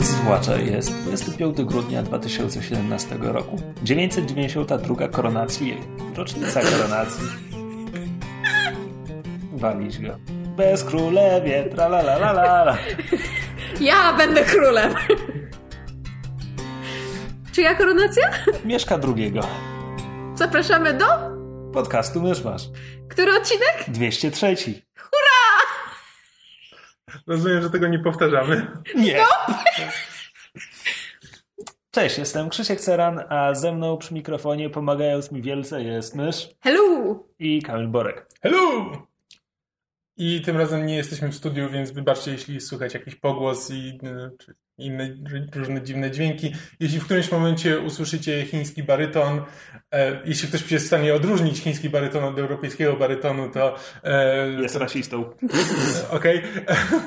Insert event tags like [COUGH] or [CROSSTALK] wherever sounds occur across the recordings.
Myszmasz. Zwłaszcza jest 25 grudnia 2017 roku. 992 koronacji, rocznica koronacji. Walić go. Bez królewie, tra la la la la. Ja będę królem. Czy ja koronacja? Mieszka drugiego. Zapraszamy do... Podcastu Myszmasz. Który odcinek? 203. Rozumiem, że tego nie powtarzamy. Nie. Cześć, jestem Krzysiek Ceran, a ze mną przy mikrofonie pomagając mi wielce jest Mysz Hello! i Kamil Borek. Hello! I tym razem nie jesteśmy w studiu, więc wybaczcie, jeśli słychać jakiś pogłos i y, czy inne różne dziwne dźwięki. Jeśli w którymś momencie usłyszycie chiński baryton, e, jeśli ktoś jest w stanie odróżnić chiński baryton od europejskiego barytonu, to... E, Jest rasistą. [LAUGHS] Okej.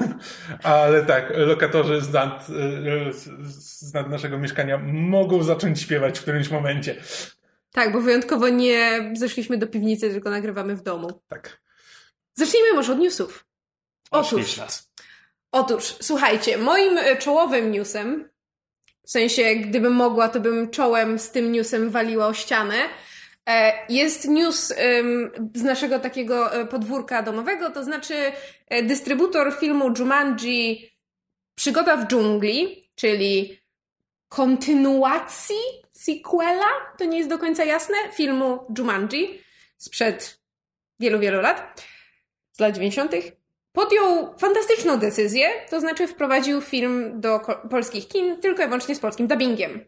[LAUGHS] Ale tak, lokatorzy z nad, z- z nad naszego mieszkania mogą zacząć śpiewać w którymś momencie. Tak, bo wyjątkowo nie zeszliśmy do piwnicy, tylko nagrywamy w domu. Tak. Zacznijmy może od newsów. Otóż. Otóż, słuchajcie, moim e, czołowym newsem, w sensie gdybym mogła, to bym czołem z tym newsem waliła o ścianę, e, jest news z naszego takiego e, podwórka domowego, to znaczy dystrybutor filmu Jumanji Przygoda w dżungli, czyli kontynuacji, sequela, to nie jest do końca jasne, filmu Jumanji sprzed wielu, wielu lat, z lat 90., podjął fantastyczną decyzję, to znaczy wprowadził film do polskich kin tylko i wyłącznie z polskim dubbingiem.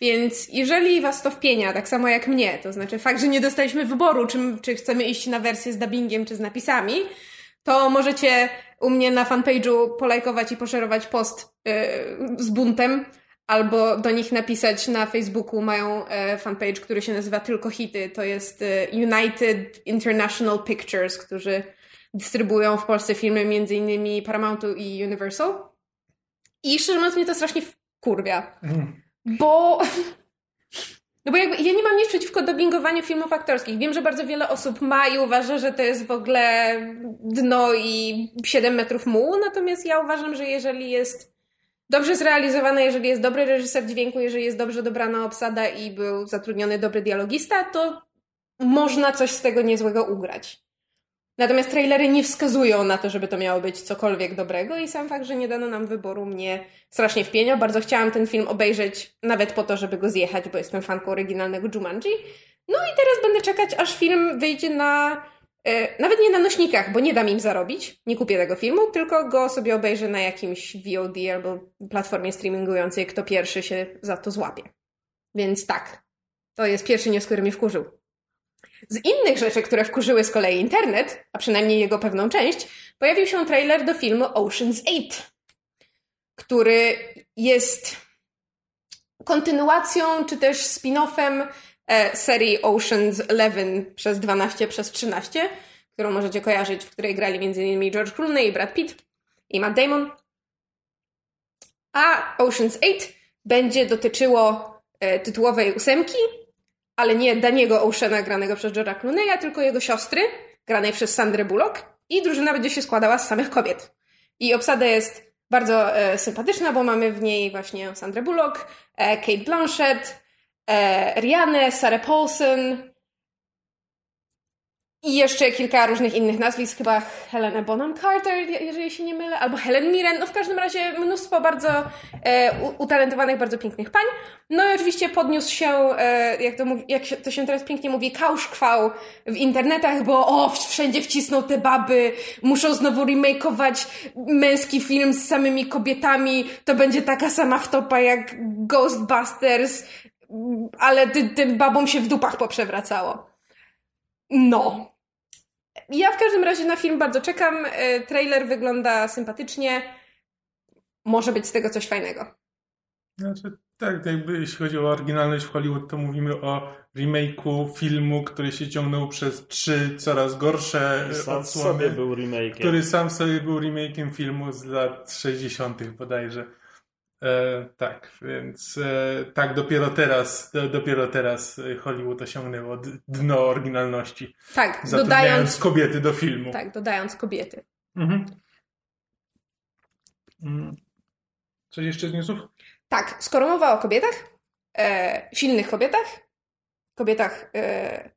Więc jeżeli was to wpienia, tak samo jak mnie, to znaczy fakt, że nie dostaliśmy wyboru, czy, czy chcemy iść na wersję z dubbingiem, czy z napisami, to możecie u mnie na fanpage'u polajkować i poszerować post yy, z buntem, albo do nich napisać na Facebooku. Mają e, fanpage, który się nazywa Tylko Hity. To jest e, United International Pictures, którzy dystrybuują w Polsce filmy m.in. Paramountu i Universal. I szczerze mówiąc mnie to strasznie wkurwia. Bo... [LAUGHS] No bo jakby ja nie mam nic przeciwko dubbingowaniu filmów aktorskich. Wiem, że bardzo wiele osób ma i uważa, że to jest w ogóle dno i 7 metrów mułu, natomiast ja uważam, że jeżeli jest dobrze zrealizowane, jeżeli jest dobry reżyser dźwięku, jeżeli jest dobrze dobrana obsada i był zatrudniony dobry dialogista, to można coś z tego niezłego ugrać. Natomiast trailery nie wskazują na to, żeby to miało być cokolwiek dobrego i sam fakt, że nie dano nam wyboru mnie strasznie wpienia. Bardzo chciałam ten film obejrzeć nawet po to, żeby go zjechać, bo jestem fanką oryginalnego Jumanji. No i teraz będę czekać, aż film wyjdzie na... E, nawet nie na nośnikach, bo nie dam im zarobić. Nie kupię tego filmu, tylko go sobie obejrzę na jakimś VOD albo platformie streamingującej, kto pierwszy się za to złapie. Więc tak, to jest pierwszy news, który mnie wkurzył. Z innych rzeczy, które wkurzyły z kolei internet, a przynajmniej jego pewną część, pojawił się trailer do filmu Ocean's 8, który jest kontynuacją czy też spin-offem e, serii Ocean's 11 przez 12 przez 13, którą możecie kojarzyć, w której grali m.in. George Clooney, Brad Pitt i Matt Damon. A Ocean's 8 będzie dotyczyło e, tytułowej ósemki, ale nie Daniego Oceana granego przez George'a Clooney'a, tylko jego siostry, granej przez Sandrę Bullock i drużyna będzie się składała z samych kobiet. I obsada jest bardzo e, sympatyczna, bo mamy w niej właśnie Sandrę Bullock, e, Kate Blanchett, e, Rihanę, Sarah Paulson i jeszcze kilka różnych innych nazwisk, chyba Helena Bonham Carter, je- jeżeli się nie mylę, albo Helen Mirren, no w każdym razie mnóstwo bardzo e, utalentowanych, bardzo pięknych pań. No i oczywiście podniósł się, e, jak, to, jak się, to się teraz pięknie mówi, kałszkwał w internetach, bo o, wszędzie wcisną te baby, muszą znowu remakeować męski film z samymi kobietami, to będzie taka sama wtopa jak Ghostbusters, ale ty, tym babom się w dupach poprzewracało. No. Ja w każdym razie na film bardzo czekam. E, Trailer wygląda sympatycznie. Może być z tego coś fajnego. Znaczy, tak, jakby jeśli chodzi o oryginalność w Hollywood, to mówimy o remake'u filmu, który się ciągnął przez trzy coraz gorsze Sam odsłony. sobie był remake'iem. Który sam sobie był remake'iem filmu z lat 60. bodajże. E, tak, więc e, tak, dopiero teraz, do, dopiero teraz Hollywood osiągnęło dno oryginalności. Tak, dodając, kobiety do filmu. tak, dodając kobiety. Mhm. Mm. Coś jeszcze z newsów? Tak, skoro mowa o kobietach, e, silnych kobietach, kobietach, e,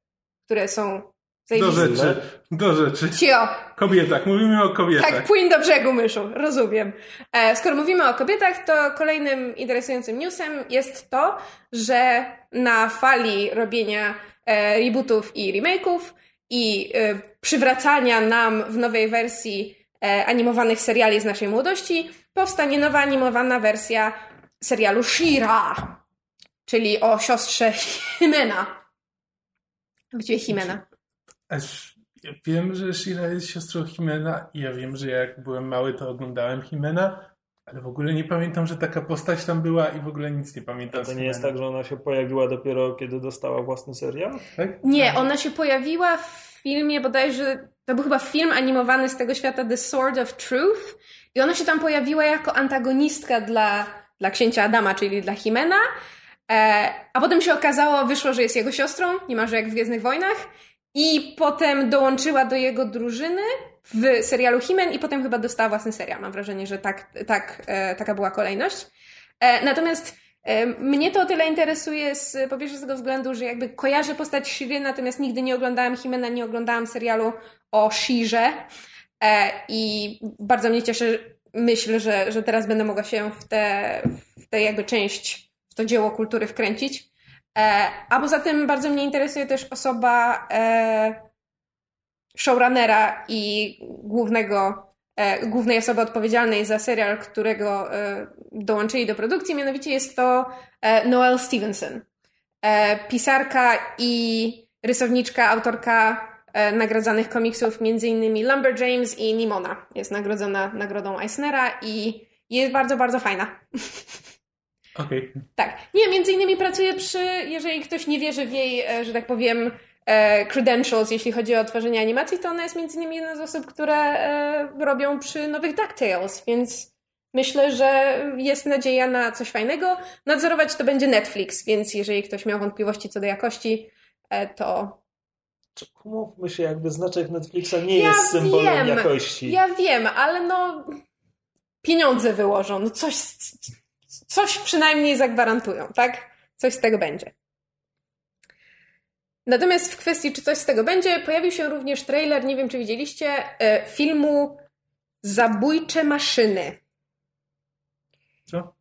które są Do rzeczy, do rzeczy. Cio, Kobietach, mówimy o kobietach. tak, płyń do brzegu, myszu, rozumiem. E, skoro mówimy o kobietach, to kolejnym interesującym newsem jest to, że na fali robienia e, rebootów i remake'ów i e, przywracania nam w nowej wersji animowanych seriali z naszej młodości, powstanie nowa animowana wersja serialu Shira, czyli o siostrze Himena. Właściwie Himena. Aż ja wiem, że Shira jest siostrą Himena i ja wiem, że jak byłem mały, to oglądałem Himena, ale w ogóle nie pamiętam, że taka postać tam była i w ogóle nic nie pamiętam. A to nie jest tak, że ona się pojawiła dopiero kiedy dostała własny serial? Tak? Nie, ona się pojawiła w filmie bodajże, to był chyba film animowany z tego świata The Sword of Truth i ona się tam pojawiła jako antagonistka dla, dla księcia Adama, czyli dla Himena, e, a potem się okazało, wyszło, że jest jego siostrą, niemalże jak w Gwiezdnych Wojnach i potem dołączyła do jego drużyny w serialu Himen i potem chyba dostała własny serial. Mam wrażenie, że tak, tak, e, taka była kolejność. E, natomiast e, mnie to o tyle interesuje z, po pierwsze z tego względu, że jakby kojarzę postać Shiry, natomiast nigdy nie oglądałam Himena, nie oglądałam serialu o Shirze e, i bardzo mnie cieszy myśl, że, że teraz będę mogła się w tę w tę jakby część, w to dzieło kultury wkręcić. E, a poza tym bardzo mnie interesuje też osoba e, showrunnera i głównego, e, głównej osoby odpowiedzialnej za serial, którego dołączyli do produkcji, mianowicie jest to Noelle Stevenson. Pisarka i rysowniczka, autorka nagradzanych komiksów, m.in. Lumberjanes i Nimona. Jest nagrodzona nagrodą Eisnera i jest bardzo, bardzo fajna. [LAUGHS] Okej. Tak. Nie, między innymi pracuje przy, jeżeli ktoś nie wierzy w jej, e, że tak powiem, e, credentials, jeśli chodzi o tworzenie animacji, to ona jest między innymi jedna z osób, które e, robią przy nowych DuckTales, więc myślę, że jest nadzieja na coś fajnego. Nadzorować to będzie Netflix, więc jeżeli ktoś miał wątpliwości co do jakości, to Czy Umówmy się, jakby znaczek Netflixa nie Ja jest symbolem wiem. jakości. ja wiem, ale no pieniądze wyłożą, no coś, coś przynajmniej zagwarantują, tak? Coś z tego będzie. Natomiast w kwestii, czy coś z tego będzie, pojawił się również trailer, nie wiem czy widzieliście, e, filmu Zabójcze maszyny. Co?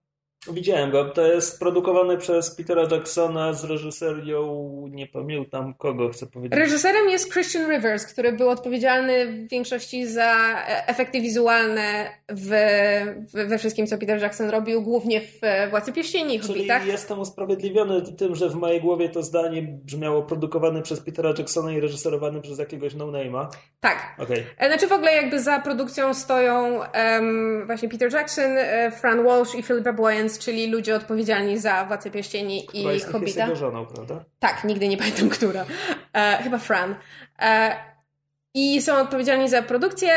Widziałem go. To jest produkowany przez Petera Jacksona z reżyserią, nie pamiętam kogo chcę powiedzieć. Reżyserem jest Christian Rivers, który był odpowiedzialny w większości za e, efekty wizualne w, w, we wszystkim, co Peter Jackson robił, głównie w e, Władcy Pierścieni i Hobbitach. jestem usprawiedliwiony tym, że w mojej głowie to zdanie brzmiało produkowany przez Petera Jacksona i reżyserowany przez jakiegoś no-name'a. Tak. Okej. E, Znaczy w ogóle jakby za produkcją stoją em, właśnie Peter Jackson, Fran Walsh i Philippa Boyens, czyli ludzie odpowiedzialni za Władcę Pierścieni Która i jest, jest Hobbita. jego żoną, prawda? Tak, nigdy nie pamiętam, [LAUGHS] która. E, chyba Fran. E, I są odpowiedzialni za produkcję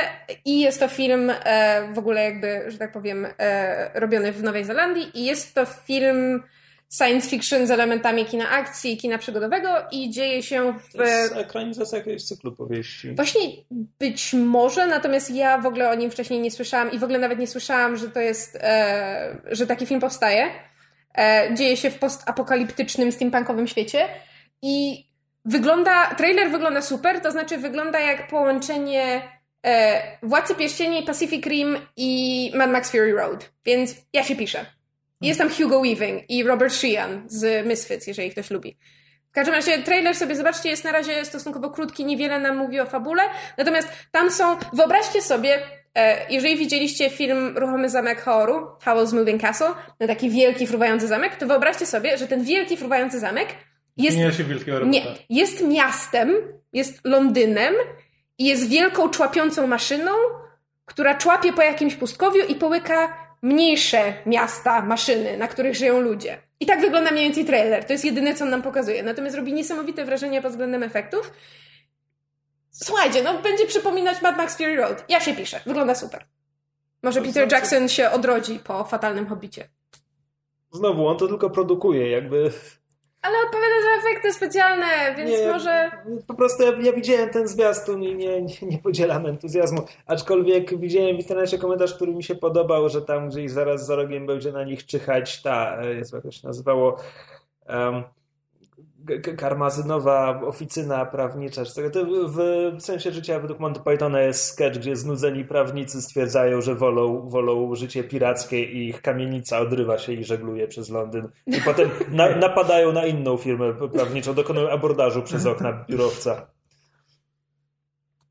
i jest to film e, w ogóle jakby, że tak powiem, e, robiony w Nowej Zelandii i jest to film science fiction z elementami kina akcji, kina przygodowego i dzieje się w... To jest ekranizacja jakiegoś cyklu powieści. Właśnie być może, natomiast ja w ogóle o nim wcześniej nie słyszałam i w ogóle nawet nie słyszałam, że to jest, e, że taki film powstaje. E, dzieje się w postapokaliptycznym, steampunkowym świecie i wygląda, trailer wygląda super, to znaczy wygląda jak połączenie e, Władcy Pierścieni, Pacific Rim i Mad Max Fury Road, więc ja się piszę. Jest tam Hugo Weaving i Robert Sheehan z Misfits, jeżeli ktoś lubi. W każdym razie trailer sobie zobaczcie, jest na razie stosunkowo krótki, niewiele nam mówi o fabule. Natomiast tam są, wyobraźcie sobie, e, jeżeli widzieliście film Ruchomy Zamek Horroru, Howl's Moving Castle, na taki wielki, fruwający zamek, to wyobraźcie sobie, że ten wielki, fruwający zamek jest, Nie nie, jest miastem, jest Londynem i jest wielką, człapiącą maszyną, która człapie po jakimś pustkowiu i połyka mniejsze miasta, maszyny, na których żyją ludzie. I tak wygląda mniej więcej trailer. To jest jedyne, co on nam pokazuje. Natomiast robi niesamowite wrażenie pod względem efektów. Słuchajcie, no będzie przypominać Mad Max Fury Road. Ja się piszę. Wygląda super. Może Peter znaczy- Jackson się odrodzi po fatalnym hobbicie. Znowu, on to tylko produkuje, jakby. Ale odpowiada za efekty specjalne, więc Nie, może. Po prostu ja, ja widziałem ten zwiastun i nie, nie, nie podzielam entuzjazmu. Aczkolwiek widziałem w internecie komentarz, który mi się podobał, że tam gdzieś zaraz za rogiem będzie na nich czyhać ta, e, jest jak to się nazywało, um, karmazynowa oficyna prawnicza. To w, w sensie życia według Monty Pythona jest sketch, gdzie znudzeni prawnicy stwierdzają, że wolą, wolą życie pirackie i ich kamienica odrywa się i żegluje przez Londyn. I potem na, [LAUGHS] napadają na inną firmę prawniczą, dokonują abordażu przez [LAUGHS] okna biurowca.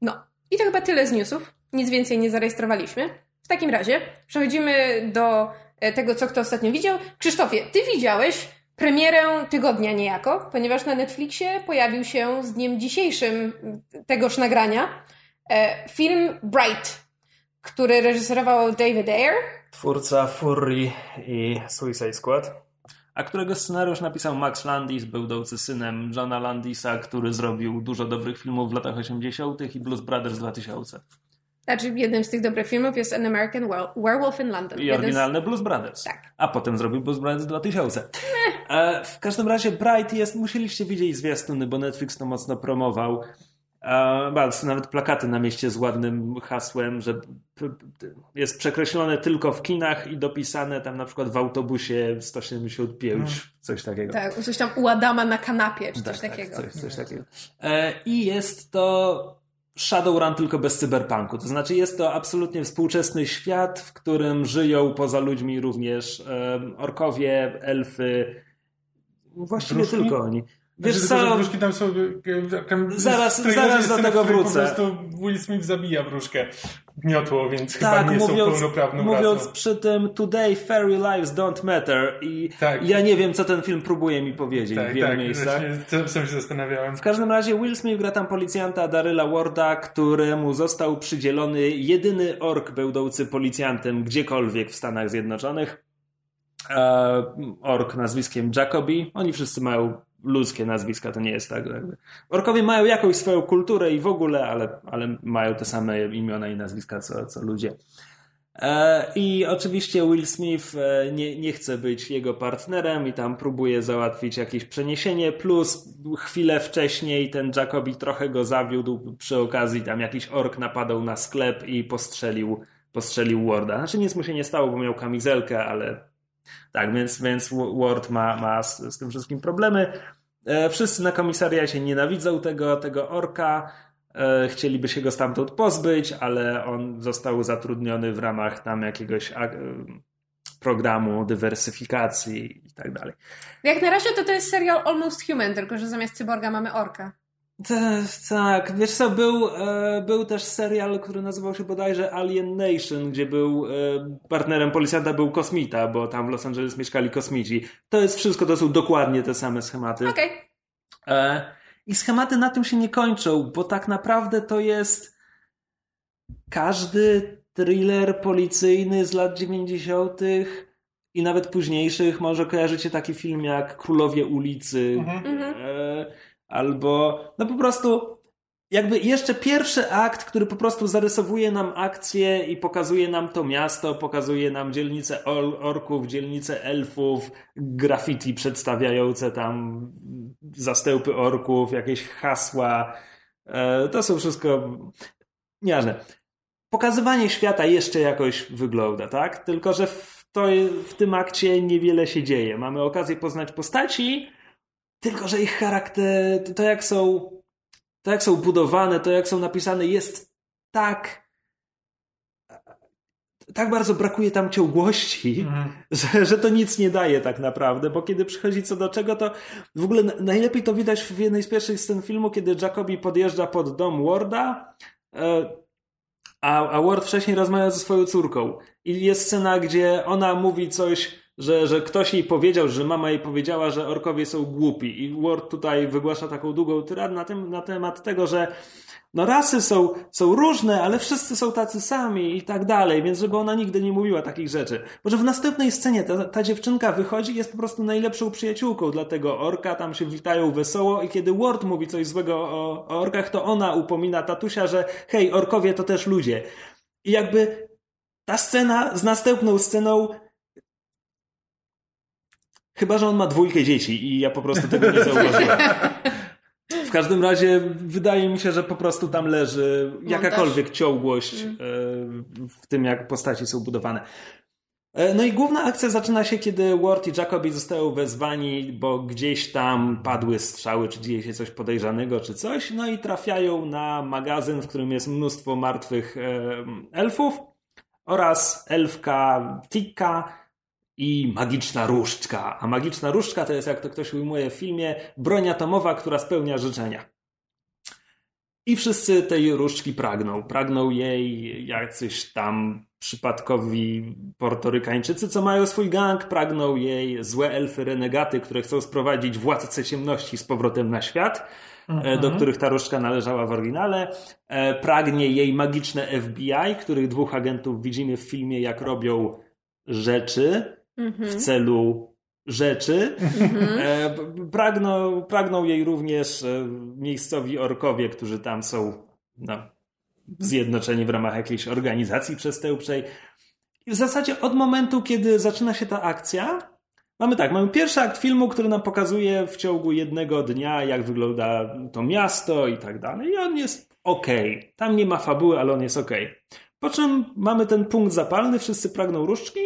No. I to chyba tyle z newsów. Nic więcej nie zarejestrowaliśmy. W takim razie przechodzimy do e, tego, co kto ostatnio widział. Krzysztofie, ty widziałeś premierę tygodnia niejako, ponieważ na Netflixie pojawił się z dniem dzisiejszym tegoż nagrania e, film Bright, który reżyserował David Ayer. Twórca Fury i Suicide Squad. a którego scenariusz napisał Max Landis, będący synem Johna Landisa, który zrobił dużo dobrych filmów w latach 80. i Blues Brothers 2000. Znaczy, jednym z tych dobrych filmów jest An American Were- Werewolf in London. I Jeden z- oryginalne Blues Brothers. Tak. A potem zrobił Blues Brothers 2000. E, w każdym razie Bright jest, musieliście widzieć zwiastuny, bo Netflix to mocno promował. E, nawet plakaty na mieście z ładnym hasłem, że jest przekreślone tylko w kinach i dopisane tam na przykład w autobusie 175, coś takiego. Tak, coś tam u Adama na kanapie, czy coś Tak, takiego. Tak, coś, coś takiego. E, I jest to Shadowrun tylko bez cyberpunku. To znaczy jest to absolutnie współczesny świat, w którym żyją poza ludźmi również orkowie, elfy. Właściwie tylko oni. Wiesz Znaczy, że co? wróżki tam są... e, Tam Zaraz- w zaraz do tego w wrócę. Po prostu Will Smith zabija wróżkę miotło, więc Tak, chyba nie są mówiąc, pełnoprawną mówiąc rasą. przy tym Today fairy lives don't matter i Tak. ja nie wiem, co ten film próbuje mi powiedzieć w Tak, wielu tak, miejscach. właśnie sam się zastanawiałem. W każdym razie Will Smith gra tam policjanta Daryla Warda, któremu został przydzielony jedyny ork będący policjantem gdziekolwiek w Stanach Zjednoczonych. E, ork nazwiskiem Jacobi. Oni wszyscy mają ludzkie nazwiska, to nie jest tak. Jakby. Orkowie mają jakąś swoją kulturę i w ogóle, ale, ale mają te same imiona i nazwiska co, co ludzie. E, I oczywiście Will Smith e, nie, nie chce być jego partnerem i tam próbuje załatwić jakieś przeniesienie, plus chwilę wcześniej ten Jacobi trochę go zawiódł, przy okazji tam jakiś ork napadał na sklep i postrzelił, postrzelił Warda. Znaczy nic mu się nie stało, bo miał kamizelkę, ale tak, więc, więc Ward ma, ma z, z tym wszystkim problemy. E, Wszyscy na komisariacie nienawidzą tego, tego orka. E, Chcieliby się go stamtąd pozbyć, ale on został zatrudniony w ramach tam jakiegoś e, programu dywersyfikacji i tak dalej. Jak na razie to to jest serial Almost Human, tylko że zamiast cyborga mamy orka. Ta- Tak, wiesz co, był, e, był też serial, który nazywał się bodajże Alien Nation, gdzie był e, partnerem policjanta był kosmita, bo tam w Los Angeles mieszkali kosmici. To jest wszystko, to są dokładnie te same schematy. Okej. E, I schematy na tym się nie kończą, bo tak naprawdę to jest każdy thriller policyjny z lat 90. i nawet późniejszych. Może kojarzycie taki film jak Królowie ulicy. Mhm. E, albo no po prostu jakby jeszcze pierwszy akt, który po prostu zarysowuje nam akcję i pokazuje nam to miasto, pokazuje nam dzielnicę or- orków, dzielnicę elfów, graffiti przedstawiające tam zastępy orków, jakieś hasła. E, To są wszystko nieważne. Pokazywanie świata jeszcze jakoś wygląda, tak? Tylko, że w, to, w tym akcie niewiele się dzieje. Mamy okazję poznać postaci, tylko, że ich charakter, to jak są, to jak są budowane, to jak są napisane, jest tak. Tak bardzo brakuje tam ciągłości, Mhm. [LAUGHS] że, że to nic nie daje tak naprawdę, bo kiedy przychodzi co do czego, to w ogóle na- najlepiej to widać w jednej z pierwszych scen filmu, kiedy Jacobi podjeżdża pod dom Warda, e, a, a Ward wcześniej rozmawia ze swoją córką. I jest scena, gdzie ona mówi coś że, że ktoś jej powiedział, że mama jej powiedziała, że orkowie są głupi. I Ward tutaj wygłasza taką długą tyradę na, na temat tego, że no rasy są, są różne, ale wszyscy są tacy sami i tak dalej, więc żeby ona nigdy nie mówiła takich rzeczy. Może w następnej scenie ta, ta dziewczynka wychodzi i jest po prostu najlepszą przyjaciółką dla tego orka, tam się witają wesoło i kiedy Ward mówi coś złego o, o orkach, to ona upomina tatusia, że hej, orkowie to też ludzie. I jakby ta scena z następną sceną Chyba, że on ma dwójkę dzieci i ja po prostu tego nie zauważyłem. W każdym razie wydaje mi się, że po prostu tam leży jakakolwiek ciągłość mm. e, w tym, jak postaci są budowane. E, no i główna akcja zaczyna się, kiedy Ward i Jacobi zostają wezwani, bo gdzieś tam padły strzały, czy dzieje się coś podejrzanego, czy coś. No i trafiają na magazyn, w którym jest mnóstwo martwych e, elfów oraz elfka Tikka, i magiczna różdżka. A magiczna różdżka to jest, jak to ktoś ujmuje w filmie, broń atomowa, która spełnia życzenia. I wszyscy tej różdżki pragną. Pragną jej jacyś tam przypadkowi portorykańczycy, co mają swój gang, pragną jej złe elfy renegaty, które chcą sprowadzić władcę ciemności z powrotem na świat, mhm. do których ta różdżka należała w oryginale. E, pragnie jej magiczne FBI, których dwóch agentów widzimy w filmie, jak robią rzeczy, w celu rzeczy. E, pragną, pragną jej również e, miejscowi orkowie, którzy tam są no, zjednoczeni w ramach jakiejś organizacji przestępczej. I w zasadzie od momentu, kiedy zaczyna się ta akcja, mamy tak, mamy pierwszy akt filmu, który nam pokazuje w ciągu jednego dnia, jak wygląda to miasto i tak dalej. I on jest ok. Tam nie ma fabuły, ale on jest ok. Po czym mamy ten punkt zapalny, wszyscy pragną różdżki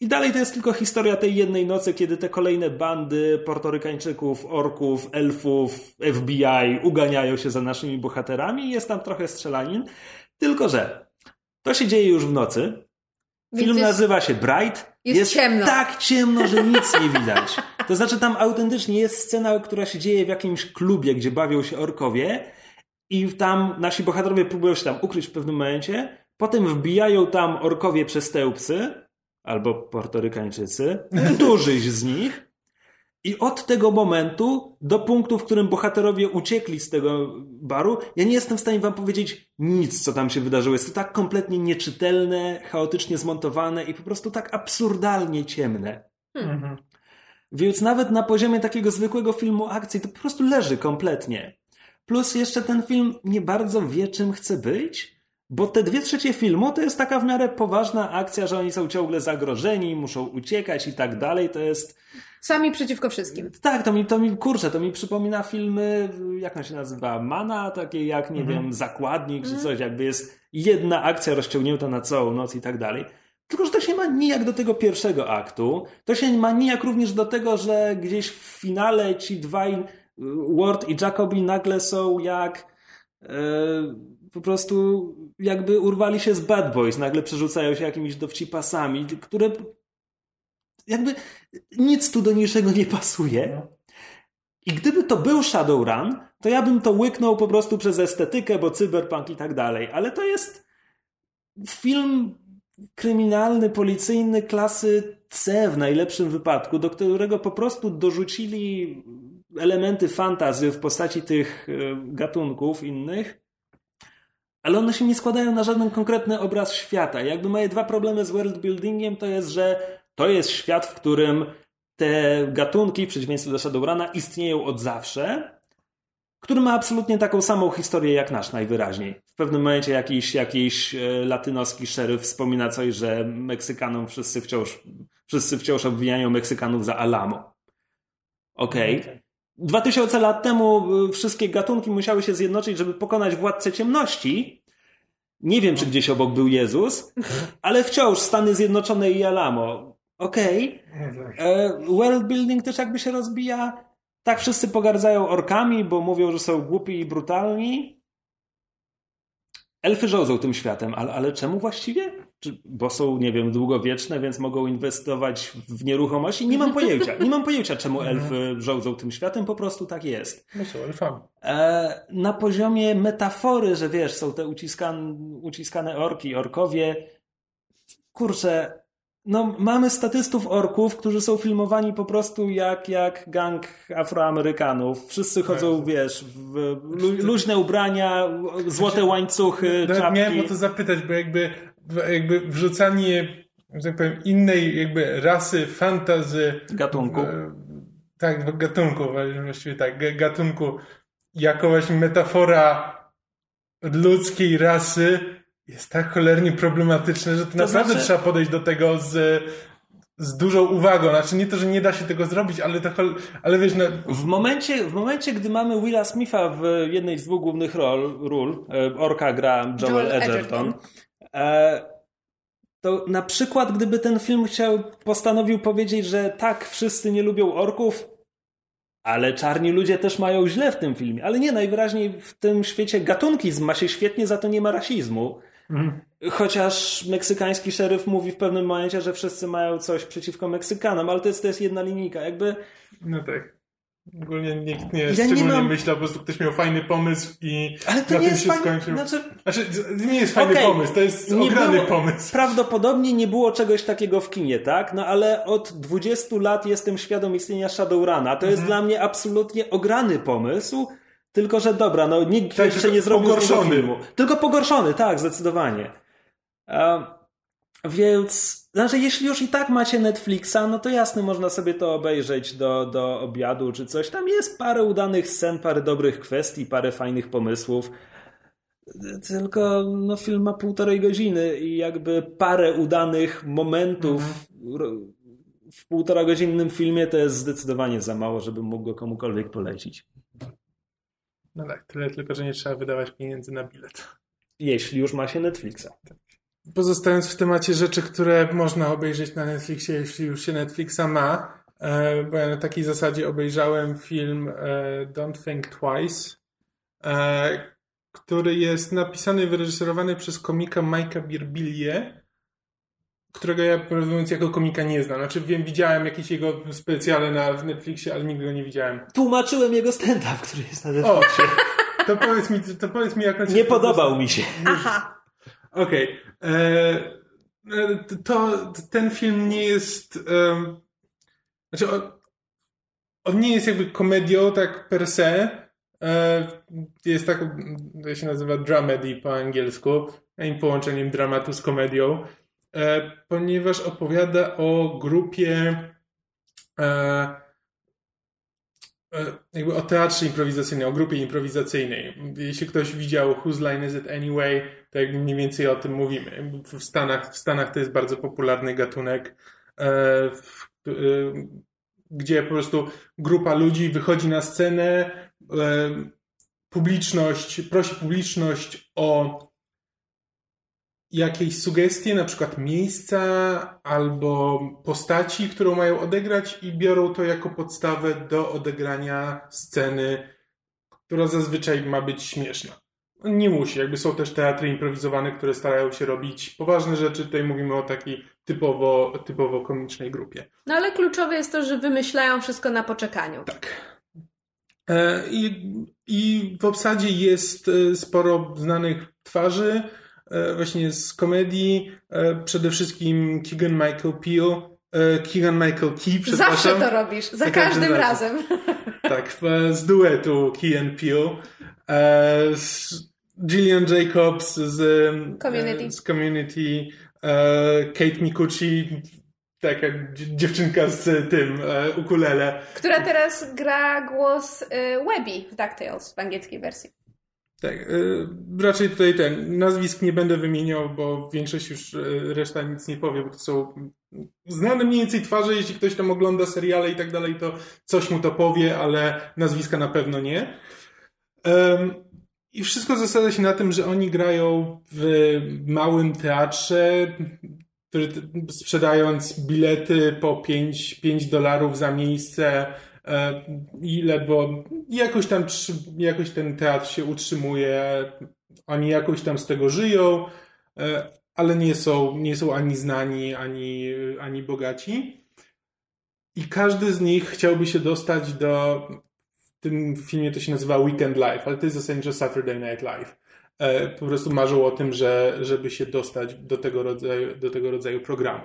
i dalej to jest tylko historia tej jednej nocy, kiedy te kolejne bandy portorykańczyków, orków, elfów, FBI uganiają się za naszymi bohaterami i jest tam trochę strzelanin. Tylko, że to się dzieje już w nocy. Film jest, nazywa się Bright. Jest, jest ciemno. tak ciemno, że nic nie widać. [LAUGHS] To znaczy tam autentycznie jest scena, która się dzieje w jakimś klubie, gdzie bawią się orkowie i tam nasi bohaterowie próbują się tam ukryć w pewnym momencie. Potem wbijają tam orkowie przestępcy albo portorykańczycy, któryś z nich. I od tego momentu do punktu, w którym bohaterowie uciekli z tego baru, ja nie jestem w stanie wam powiedzieć nic, co tam się wydarzyło. Jest to tak kompletnie nieczytelne, chaotycznie zmontowane i po prostu tak absurdalnie ciemne. Hmm. Więc nawet na poziomie takiego zwykłego filmu akcji to po prostu leży kompletnie. Plus jeszcze ten film nie bardzo wie, czym chce być. Bo te dwie trzecie filmu to jest taka w miarę poważna akcja, że oni są ciągle zagrożeni, muszą uciekać i tak dalej. To jest. Sami przeciwko wszystkim. Tak, to mi, to mi kurczę, to mi przypomina filmy, jak on się nazywa? Mana, takie jak, nie mhm. wiem, zakładnik czy mhm. coś, jakby jest jedna akcja rozciągnięta na całą noc i tak dalej. Tylko, że to się ma nijak do tego pierwszego aktu. To się ma nijak również do tego, że gdzieś w finale ci dwaj, Ward i Jacobi nagle są jak. Yy, po prostu jakby urwali się z Bad Boys, nagle przerzucają się jakimiś dowcipasami, które jakby nic tu do niczego nie pasuje. I gdyby to był Shadowrun, to ja bym to łyknął po prostu przez estetykę, bo cyberpunk i tak dalej. Ale to jest film kryminalny, policyjny klasy C w najlepszym wypadku, do którego po prostu dorzucili elementy fantazy w postaci tych e, gatunków innych ale one się nie składają na żaden konkretny obraz świata. Jakby moje dwa problemy z world buildingiem to jest, że to jest świat, w którym te gatunki, w przeciwieństwie do Shadowruna, istnieją od zawsze, który ma absolutnie taką samą historię jak nasz najwyraźniej. W pewnym momencie jakiś, jakiś e, latynoski szeryf wspomina coś, że Meksykanom wszyscy wciąż, wszyscy wciąż obwiniają Meksykanów za Alamo. Okej. Okay. 2000 lat temu y, wszystkie gatunki musiały się zjednoczyć, żeby pokonać władcę ciemności. Nie wiem, czy gdzieś obok był Jezus, ale wciąż Stany Zjednoczone i Alamo. Okej. Okay. E, world building też jakby się rozbija. Tak, wszyscy pogardzają orkami, bo mówią, że są głupi i brutalni. Elfy rządzą tym światem, ale, ale czemu właściwie? Bo są, nie wiem, długowieczne, więc mogą inwestować w nieruchomości. Nie mam pojęcia. Nie mam pojęcia, czemu mhm. elfy rządzą tym światem, po prostu tak jest. No są elfami. E, na poziomie metafory, że wiesz, są te uciskan, uciskane orki, orkowie. Kurczę, no, mamy statystów orków, którzy są filmowani po prostu jak, jak gang Afroamerykanów. Wszyscy chodzą, Tak. wiesz, w lu, luźne ubrania, złote łańcuchy, Nawet czapki. miałem o to zapytać, bo jakby, jakby wrzucanie, że tak powiem, innej jakby rasy, fantazy. Gatunku. e, Tak, gatunku, właściwie tak, ga- gatunku, jako właśnie metafora ludzkiej rasy jest tak cholernie problematyczne, że to, naprawdę znaczy- trzeba podejść do tego z, z dużą uwagą. Znaczy nie to, że nie da się tego zrobić, ale to, chol- ale wiesz, no, W momencie, w momencie, gdy mamy Willa Smitha w jednej z dwóch głównych ról, ról e, Orka gra Joel, Joel Edgerton, Edgerton. E, to na przykład gdyby ten film chciał, postanowił powiedzieć, że tak, wszyscy nie lubią orków, ale czarni ludzie też mają źle w tym filmie. Ale nie, najwyraźniej w tym świecie gatunki ma się świetnie, za to nie ma rasizmu. Chociaż meksykański szeryf mówi w pewnym momencie, że wszyscy mają coś przeciwko Meksykanom, ale to jest, to jest jedna linijka. Jakby no tak. Ogólnie nikt nie Ja nie mam- myślał, po prostu ktoś miał fajny pomysł i Ale to na nie tym jest się fajny, skończył. znaczy, Znaczy, nie jest fajny Okej, pomysł, to jest nie ograny było- pomysł. Prawdopodobnie nie było czegoś takiego w kinie, tak? No ale od 20 lat jestem świadom istnienia Shadowruna. To jest Mhm. dla mnie absolutnie ograny pomysł, tylko że dobra, no nikt Tak, jeszcze nie zrobił pogorszony. filmu. Tylko pogorszony, tak, zdecydowanie. A, więc, znaczy jeśli już i tak macie Netflixa, no to jasne, można sobie to obejrzeć do, do obiadu czy coś. Tam jest parę udanych scen, parę dobrych kwestii, parę fajnych pomysłów. Tylko no, film ma półtorej godziny i jakby parę udanych momentów ro- w półtora godzinnym filmie to jest zdecydowanie za mało, żebym mógł go komukolwiek polecić. No tak, tyle tylko, że nie trzeba wydawać pieniędzy na bilet. Jeśli już ma się Netflixa. Pozostając w temacie rzeczy, które można obejrzeć na Netflixie, jeśli już się Netflixa ma, e, bo ja na takiej zasadzie obejrzałem film e, Don't Think Twice, e, który jest napisany i wyreżyserowany przez komika Mike'a Birbilie, którego ja, prawdę mówiąc, jako komika nie znam. Znaczy wiem, widziałem jakieś jego specjale na w Netflixie, ale nigdy go nie widziałem. Tłumaczyłem jego stand-up, który jest na O, Netflixie. to powiedz mi, to powiedz mi jak Nie podobał mi się. Aha. Okej. E, To ten film nie jest. Znaczy, on, nie jest jakby komedią tak per se. E, Jest tak, to się nazywa dramedy po angielsku, połączeniem dramatu z komedią, e, ponieważ opowiada o grupie e, e, jakby o teatrze improwizacyjnym, o grupie improwizacyjnej. Jeśli ktoś widział Whose Line Is It Anyway, to jakby mniej więcej o tym mówimy. W Stanach, w Stanach to jest bardzo popularny gatunek, e, w, e, gdzie po prostu grupa ludzi wychodzi na scenę, e, publiczność, prosi publiczność o jakieś sugestie, na przykład miejsca albo postaci, którą mają odegrać i biorą to jako podstawę do odegrania sceny, która zazwyczaj ma być śmieszna. Nie musi, jakby są też teatry improwizowane, które starają się robić poważne rzeczy. Tutaj mówimy o takiej typowo, typowo komicznej grupie. No ale kluczowe jest to, że wymyślają wszystko na poczekaniu. Tak. E, I, I w obsadzie jest e, sporo znanych twarzy, właśnie z komedii. e, Przede wszystkim Keegan Michael Peel. e, Keegan Michael Key, przepraszam. Zawsze to robisz, za Za każdym każdym razem. [LAUGHS] Tak, z duetu Key and Peel. E, z Gillian Jacobs z Community. e, z community e, Kate Mikuchi, taka dzi- dziewczynka z tym e, ukulele. Która teraz gra głos Webby w DuckTales w angielskiej wersji. Tak, y, raczej tutaj ten nazwisk nie będę wymieniał, bo większość już y, reszta nic nie powie, bo to są znane mniej więcej twarze, jeśli ktoś tam ogląda seriale i tak dalej, to coś mu to powie, ale nazwiska na pewno nie. I wszystko zasadza się na tym, że oni grają w małym teatrze, sprzedając bilety po 5, 5 dolarów za miejsce i ledwo jakoś tam jakoś ten teatr się utrzymuje, oni jakoś tam z tego żyją, e, ale nie są, nie są ani znani, ani, ani bogaci. I każdy z nich chciałby się dostać do. W tym filmie to się nazywa Weekend Live, ale to jest zasadniczo Saturday Night Live. E, Po prostu marzą o tym, że, żeby się dostać do tego rodzaju, do tego rodzaju programu.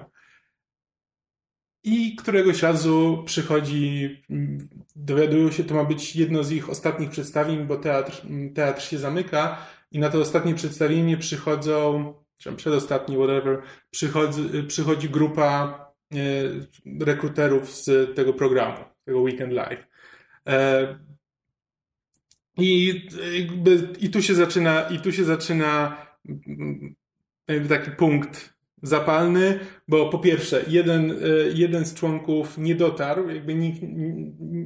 I któregoś razu przychodzi, mm, dowiadują się, to ma być jedno z ich ostatnich przedstawień, bo teatr, mm, teatr się zamyka i na to ostatnie przedstawienie przychodzą, czy przedostatni, whatever, przychodzi, przychodzi grupa e, rekruterów z tego programu, tego Weekend Live. E, I, jakby, i tu się zaczyna, i tu się zaczyna mm, taki punkt zapalny, bo po pierwsze, jeden, e, jeden z członków nie dotarł, jakby nikt,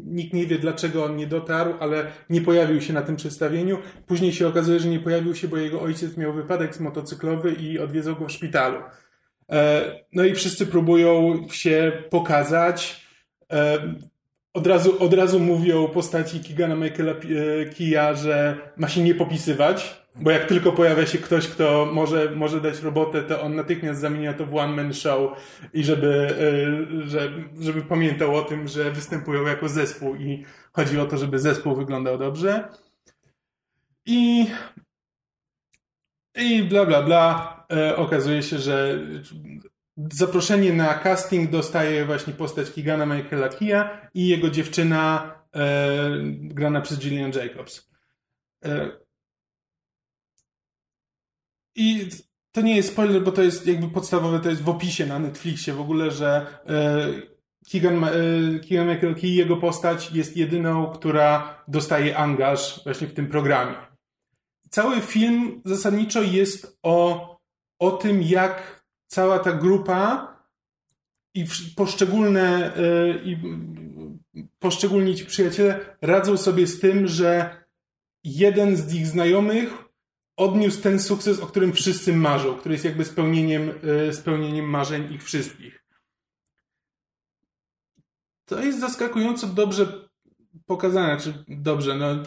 nikt nie wie dlaczego on nie dotarł, ale nie pojawił się na tym przedstawieniu. Później się okazuje, że nie pojawił się, bo jego ojciec miał wypadek motocyklowy i odwiedzał go w szpitalu. E, no i wszyscy próbują się pokazać. E, od razu, od razu mówią postaci Kigana Michaela Kija, że ma się nie popisywać, bo jak tylko pojawia się ktoś, kto może, może dać robotę, to on natychmiast zamienia to w one-man show i żeby, y, żeby, pamiętał o tym, że występują jako zespół i chodzi o to, żeby zespół wyglądał dobrze. I, i bla, bla, bla. E, okazuje się, że zaproszenie na casting dostaje właśnie postać Kigana Michaela Kia i jego dziewczyna e, grana przez Gillian Jacobs. I to nie jest spoiler, bo to jest jakby podstawowe, to jest w opisie na Netflixie w ogóle, że e, Keegan, e, Keegan Michael Key, jego postać jest jedyną, która dostaje angaż właśnie w tym programie. Cały film zasadniczo jest o, o tym, jak cała ta grupa i poszczególne e, i poszczególni ci przyjaciele radzą sobie z tym, że jeden z ich znajomych odniósł ten sukces, o którym wszyscy marzą, który jest jakby spełnieniem, e, spełnieniem marzeń ich wszystkich. To jest zaskakująco dobrze pokazane, czy dobrze, no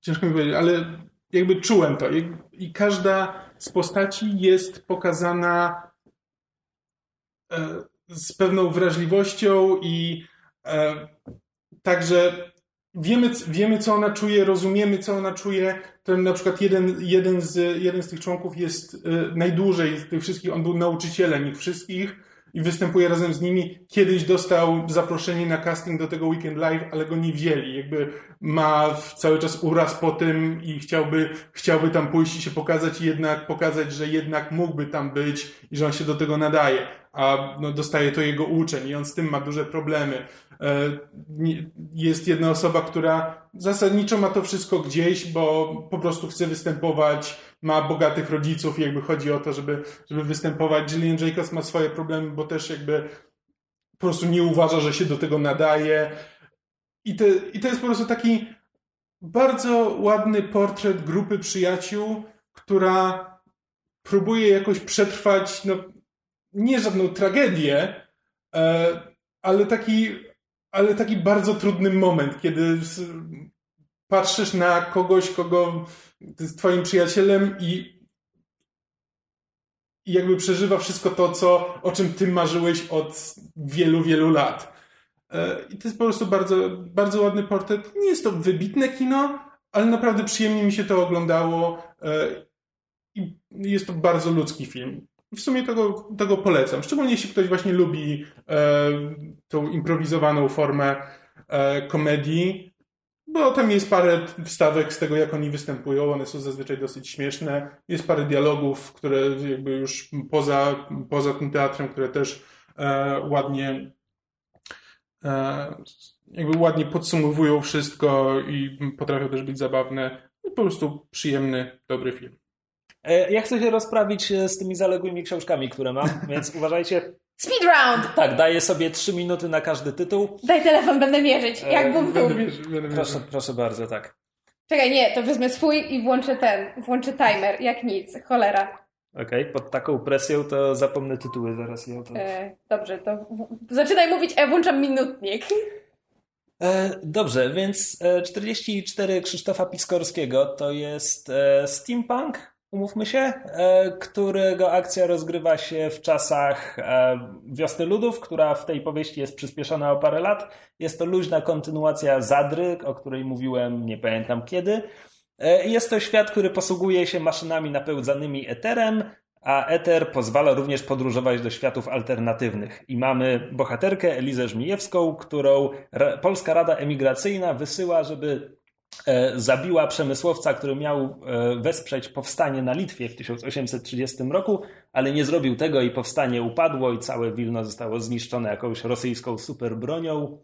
ciężko mi powiedzieć, ale jakby czułem to i każda z postaci jest pokazana e, z pewną wrażliwością i e, także wiemy, wiemy, co ona czuje, rozumiemy, co ona czuje. Ten na przykład jeden, jeden, z, jeden z tych członków jest y, najdłużej z tych wszystkich, on był nauczycielem ich wszystkich i występuje razem z nimi. Kiedyś dostał zaproszenie na casting do tego Weekend Live, ale go nie wzięli. Jakby ma cały czas uraz po tym i chciałby, chciałby tam pójść i się pokazać i jednak pokazać, że jednak mógłby tam być i że on się do tego nadaje. A no, dostaje to jego uczeń i on z tym ma duże problemy. E, jest jedna osoba, która zasadniczo ma to wszystko gdzieś, bo po prostu chce występować, ma bogatych rodziców i jakby chodzi o to, żeby, żeby występować. Gillian Jacobs ma swoje problemy, bo też jakby po prostu nie uważa, że się do tego nadaje. I, te, i to jest po prostu taki bardzo ładny portret grupy przyjaciół, która próbuje jakoś przetrwać, no, nie żadną tragedię, e, ale taki ale taki bardzo trudny moment, kiedy patrzysz na kogoś, kogo jest twoim przyjacielem i, i jakby przeżywa wszystko to, co, o czym ty marzyłeś od wielu, wielu lat. E, I to jest po prostu bardzo, bardzo ładny portret. Nie jest to wybitne kino, ale naprawdę przyjemnie mi się to oglądało. E, I jest to bardzo ludzki film w sumie tego, tego polecam. Szczególnie jeśli ktoś właśnie lubi e, tą improwizowaną formę e, komedii, bo tam jest parę wstawek z tego, jak oni występują. One są zazwyczaj dosyć śmieszne. Jest parę dialogów, które jakby już poza, poza tym teatrem, które też e, ładnie e, jakby ładnie podsumowują wszystko i potrafią też być zabawne. Po prostu przyjemny, dobry film. E, ja chcę się rozprawić e, z tymi zaległymi książkami, które mam, [LAUGHS] więc uważajcie. Speed round! Tak, daję sobie trzy minuty na każdy tytuł. Daj telefon, będę mierzyć, jak e, bum bum. Proszę, proszę bardzo, tak. Czekaj, nie, to wezmę swój i włączę ten, włączę timer, jak nic, cholera. Okej, okay, pod taką presją to zapomnę tytuły zaraz. Ja to... E, dobrze, to w... zaczynaj mówić, a ja włączam minutnik. E, dobrze, więc 44 Krzysztofa Piskorskiego to jest e, steampunk, umówmy się, e, którego akcja rozgrywa się w czasach e, Wiosny Ludów, która w tej powieści jest przyspieszona o parę lat. Jest to luźna kontynuacja Zadry, o której mówiłem nie pamiętam kiedy. E, jest to świat, który posługuje się maszynami napełdzanymi eterem, a Eter pozwala również podróżować do światów alternatywnych. I mamy bohaterkę Elizę Żmijewską, którą Polska Rada Emigracyjna wysyła, żeby zabiła przemysłowca, który miał e, wesprzeć powstanie na Litwie w 1830 roku, ale nie zrobił tego i powstanie upadło i całe Wilno zostało zniszczone jakąś rosyjską superbronią.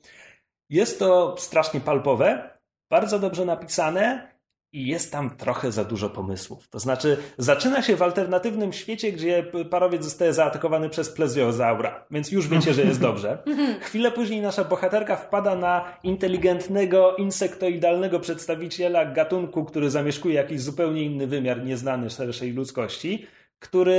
Jest to strasznie palpowe, bardzo dobrze napisane i jest tam trochę za dużo pomysłów. To znaczy, zaczyna się w alternatywnym świecie, gdzie parowiec zostaje zaatakowany przez plezjozaura, więc już wiecie, że jest dobrze. [LAUGHS] Chwilę później nasza bohaterka wpada na inteligentnego, insektoidalnego przedstawiciela gatunku, który zamieszkuje jakiś zupełnie inny wymiar, nieznany szerszej ludzkości który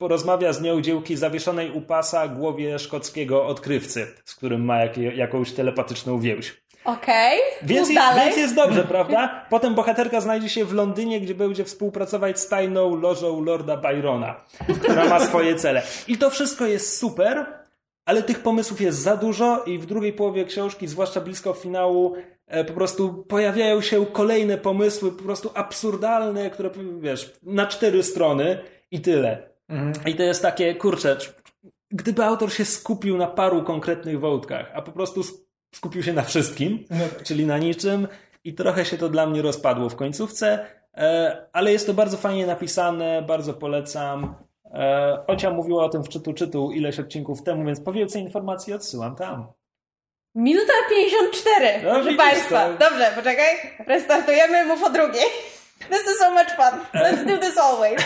y, rozmawia z nią dziełki zawieszonej u pasa głowie szkockiego odkrywcy, z którym ma jak, jakąś telepatyczną więź. Okej, okay. więc, dalej. więc jest dobrze, prawda? Potem bohaterka znajdzie się w Londynie, gdzie będzie współpracować z tajną lożą Lorda Byrona, która ma swoje cele. I to wszystko jest super, ale tych pomysłów jest za dużo i w drugiej połowie książki, zwłaszcza blisko finału, e, po prostu pojawiają się kolejne pomysły, po prostu absurdalne, które, wiesz, na cztery strony i tyle. Mhm. I to jest takie, kurczę, gdyby autor się skupił na paru konkretnych wątkach, a po prostu skupił się na wszystkim, no tak. czyli na niczym i trochę się to dla mnie rozpadło w końcówce, e, ale jest to bardzo fajnie napisane, bardzo polecam. E, Ocia mówiła o tym w czytu czytu ileś odcinków temu, więc po więcej informacji odsyłam tam. Minuta 54, no, proszę Państwa. To... Dobrze, poczekaj. Restartujemy, mów o drugiej. This is so much fun. Let's do this always.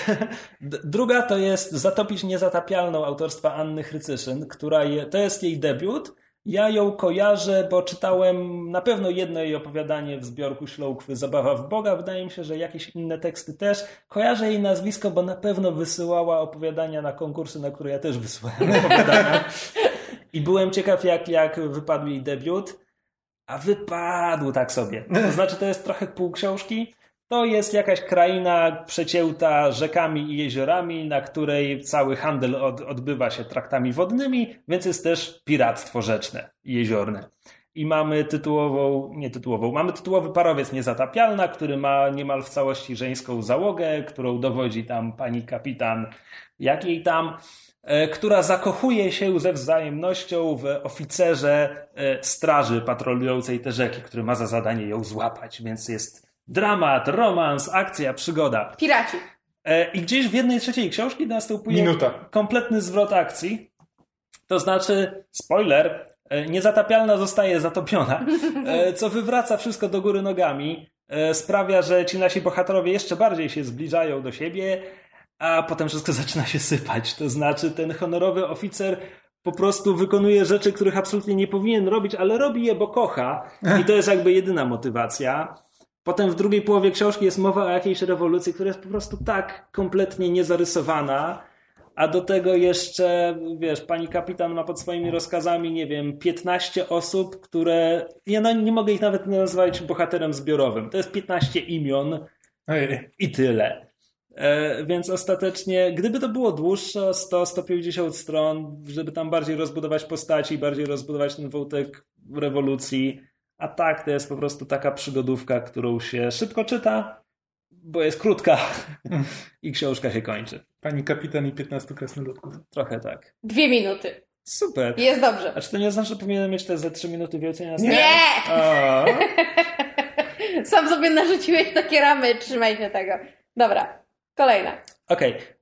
[LAUGHS] Druga to jest Zatopić niezatapialną autorstwa Anny Chrycyszyn, która je, to jest jej debiut. Ja ją kojarzę, bo czytałem na pewno jedno jej opowiadanie w zbiorku Śloukwy Zabawa w Boga. Wydaje mi się, że jakieś inne teksty też. Kojarzę jej nazwisko, bo na pewno wysyłała opowiadania na konkursy, na które ja też wysyłałem [LAUGHS] opowiadania. I byłem ciekaw, jak, jak wypadł jej debiut. A wypadł tak sobie. To znaczy, to jest trochę pół książki. To jest jakaś kraina przecięta rzekami i jeziorami, na której cały handel od, odbywa się traktami wodnymi, więc jest też piractwo rzeczne i jeziorne. I mamy tytułową, nie tytułową, mamy tytułowy parowiec Niezatapialna, który ma niemal w całości żeńską załogę, którą dowodzi tam pani kapitan, jakiej tam, e, która zakochuje się ze wzajemnością w oficerze e, straży patrolującej te rzeki, który ma za zadanie ją złapać, więc jest Dramat, romans, akcja, przygoda. Piraci. E, I gdzieś w jednej trzeciej książki następuje Minuta. kompletny zwrot akcji. To znaczy, spoiler, e, niezatapialna zostaje zatopiona, e, co wywraca wszystko do góry nogami. Sprawia, że ci nasi bohaterowie jeszcze bardziej się zbliżają do siebie, a potem wszystko [LAUGHS] zaczyna się sypać. To znaczy, ten honorowy oficer po prostu wykonuje rzeczy, których absolutnie nie powinien robić, ale robi je, bo kocha. I to jest jakby jedyna motywacja. Potem w drugiej połowie książki jest mowa o jakiejś rewolucji, która jest po prostu tak kompletnie niezarysowana, a do tego jeszcze, wiesz, pani kapitan ma pod swoimi rozkazami, nie wiem, 15 osób, które. Ja no, nie mogę ich nawet nazwać bohaterem zbiorowym. To jest 15 imion Ojej. i tyle. E, więc ostatecznie, gdyby to było dłuższe, 100-150 stron, żeby tam bardziej rozbudować postaci, bardziej rozbudować ten wątek rewolucji, a tak, to jest po prostu taka przygodówka, którą się szybko czyta, bo jest krótka [LAUGHS] i książka się kończy. Pani kapitan i 15 krasnoludków. Trochę tak. Dwie minuty. Super. Jest dobrze. A czy to nie oznacza, że powinienem mieć te ze trzy minuty więcej na Nie! [LAUGHS] Sam sobie narzuciłeś takie ramy, trzymaj się tego. Dobra, kolejna. Okej. Okay.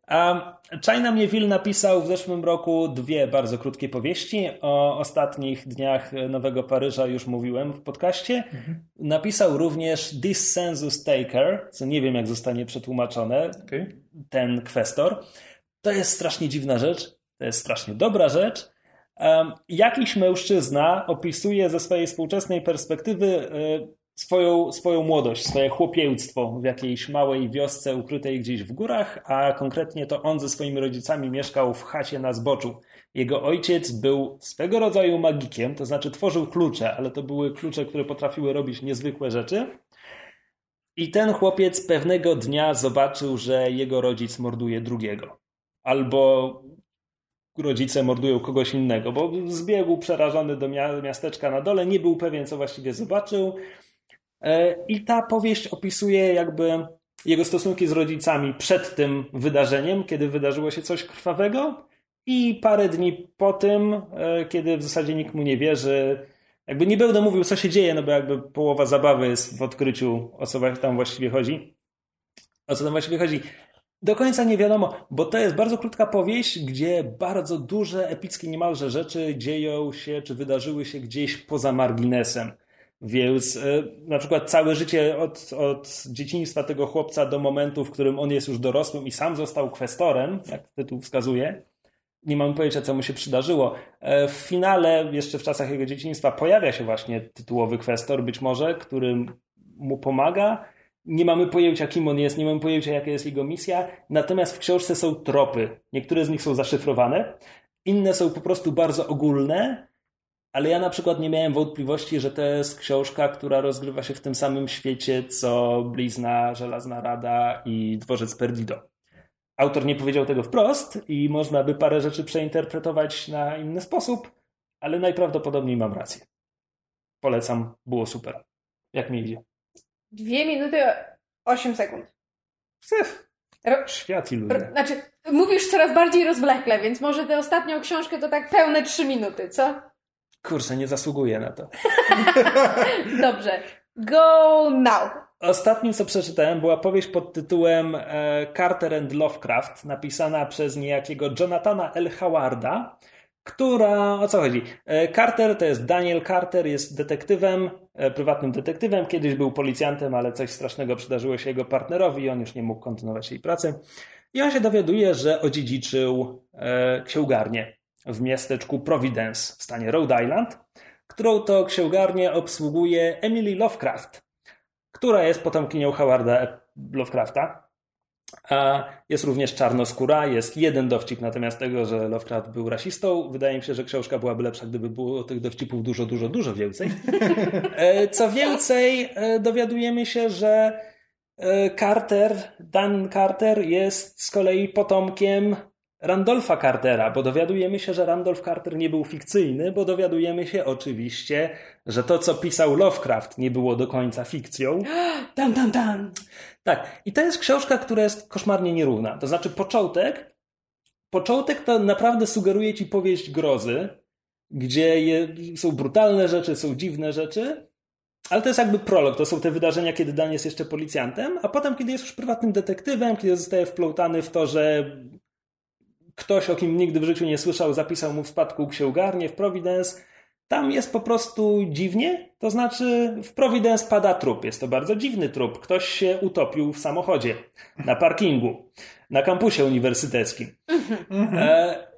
China Mieville napisał w zeszłym roku dwie bardzo krótkie powieści. O ostatnich dniach Nowego Paryża już mówiłem w podcaście. Mhm. Napisał również This Census Taker, co nie wiem jak zostanie przetłumaczone, okay. ten kwestor. To jest strasznie dziwna rzecz, to jest strasznie dobra rzecz. Um, jakiś mężczyzna opisuje ze swojej współczesnej perspektywy y, swoją, swoją młodość, swoje chłopięctwo w jakiejś małej wiosce ukrytej gdzieś w górach, a konkretnie to on ze swoimi rodzicami mieszkał w chacie na zboczu. Jego ojciec był swego rodzaju magikiem, to znaczy tworzył klucze, ale to były klucze, które potrafiły robić niezwykłe rzeczy. I ten chłopiec pewnego dnia zobaczył, że jego rodzic morduje drugiego. Albo rodzice mordują kogoś innego, bo zbiegł przerażony do miasteczka na dole, nie był pewien, co właściwie zobaczył. E, I ta powieść opisuje jakby jego stosunki z rodzicami przed tym wydarzeniem, kiedy wydarzyło się coś krwawego i parę dni po tym, e, kiedy w zasadzie nikt mu nie wierzy. Jakby nie będę mówił, co się dzieje, no bo jakby połowa zabawy jest w odkryciu, o co tam właściwie chodzi. O co tam właściwie chodzi. Do końca nie wiadomo, bo to jest bardzo krótka powieść, gdzie bardzo duże, epickie niemalże rzeczy dzieją się, czy wydarzyły się gdzieś poza marginesem. Więc e, na przykład całe życie od, od dzieciństwa tego chłopca do momentu, w którym on jest już dorosłym i sam został kwestorem, jak tytuł wskazuje, nie mam pojęcia, co mu się przydarzyło. E, w finale, jeszcze w czasach jego dzieciństwa, pojawia się właśnie tytułowy kwestor, być może, który mu pomaga. Nie mamy pojęcia, kim on jest, nie mamy pojęcia, jaka jest jego misja. Natomiast w książce są tropy. Niektóre z nich są zaszyfrowane, inne są po prostu bardzo ogólne ale ja na przykład nie miałem wątpliwości, że to jest książka, która rozgrywa się w tym samym świecie, co Blizna, Żelazna Rada i Dworzec Perdido. Autor nie powiedział tego wprost i można by parę rzeczy przeinterpretować na inny sposób, ale najprawdopodobniej mam rację. Polecam, było super. Jak mi idzie? Dwie minuty, osiem sekund. Syf. Świat i ludzie. Znaczy, mówisz coraz bardziej rozwlekle, więc może tę ostatnią książkę to tak pełne trzy minuty, co? Kurczę, nie zasługuję na to. [LAUGHS] Dobrze. Go now. Ostatnim, co przeczytałem, była powieść pod tytułem e, Carter and Lovecraft, napisana przez niejakiego Jonathana L. Howarda, która, o co chodzi? E, Carter to jest Daniel Carter, jest detektywem, e, prywatnym detektywem, kiedyś był policjantem, ale coś strasznego przydarzyło się jego partnerowi i on już nie mógł kontynuować jej pracy. I on się dowiaduje, że odziedziczył księgarnię w miasteczku Providence w stanie Rhode Island, którą to księgarnię obsługuje Emily Lovecraft, która jest potomkinią Howarda Lovecrafta. A jest również czarnoskóra, jest jeden dowcip natomiast tego, że Lovecraft był rasistą. Wydaje mi się, że książka byłaby lepsza, gdyby było tych dowcipów dużo, dużo, dużo więcej. [LAUGHS] E, co więcej, e, dowiadujemy się, że e, Carter, Dan Carter jest z kolei potomkiem Randolpha Cartera, bo dowiadujemy się, że Randolph Carter nie był fikcyjny, bo dowiadujemy się oczywiście, że to, co pisał Lovecraft, nie było do końca fikcją. Tam, tam, tam. Tak, i to jest książka, która jest koszmarnie nierówna. To znaczy, początek, początek to naprawdę sugeruje ci powieść grozy, gdzie je, są brutalne rzeczy, są dziwne rzeczy, ale to jest jakby prolog, to są te wydarzenia, kiedy Dan jest jeszcze policjantem, a potem, kiedy jest już prywatnym detektywem, kiedy zostaje wplątany w to, że ktoś, o kim nigdy w życiu nie słyszał, zapisał mu w spadku księgarnię w Providence. Tam jest po prostu dziwnie, to znaczy w Providence pada trup. Jest to bardzo dziwny trup. Ktoś się utopił w samochodzie, na parkingu, na kampusie uniwersyteckim. E,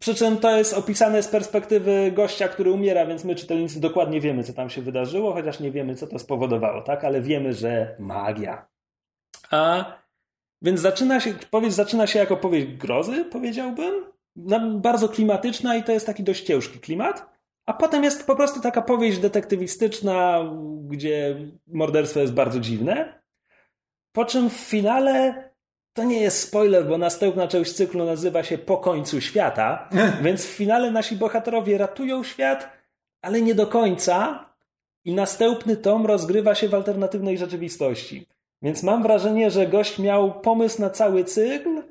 przy czym to jest opisane z perspektywy gościa, który umiera, więc my czytelnicy dokładnie wiemy, co tam się wydarzyło, chociaż nie wiemy, co to spowodowało, tak? Ale wiemy, że magia. A więc zaczyna się, powieść zaczyna się jako powieść grozy, powiedziałbym. Bardzo klimatyczna i to jest taki dość ciężki klimat. A potem jest po prostu taka powieść detektywistyczna, gdzie morderstwo jest bardzo dziwne. Po czym w finale to nie jest spoiler, bo następna część cyklu nazywa się Po końcu świata, [LAUGHS] więc w finale nasi bohaterowie ratują świat, ale nie do końca. I następny tom rozgrywa się w alternatywnej rzeczywistości. Więc mam wrażenie, że gość miał pomysł na cały cykl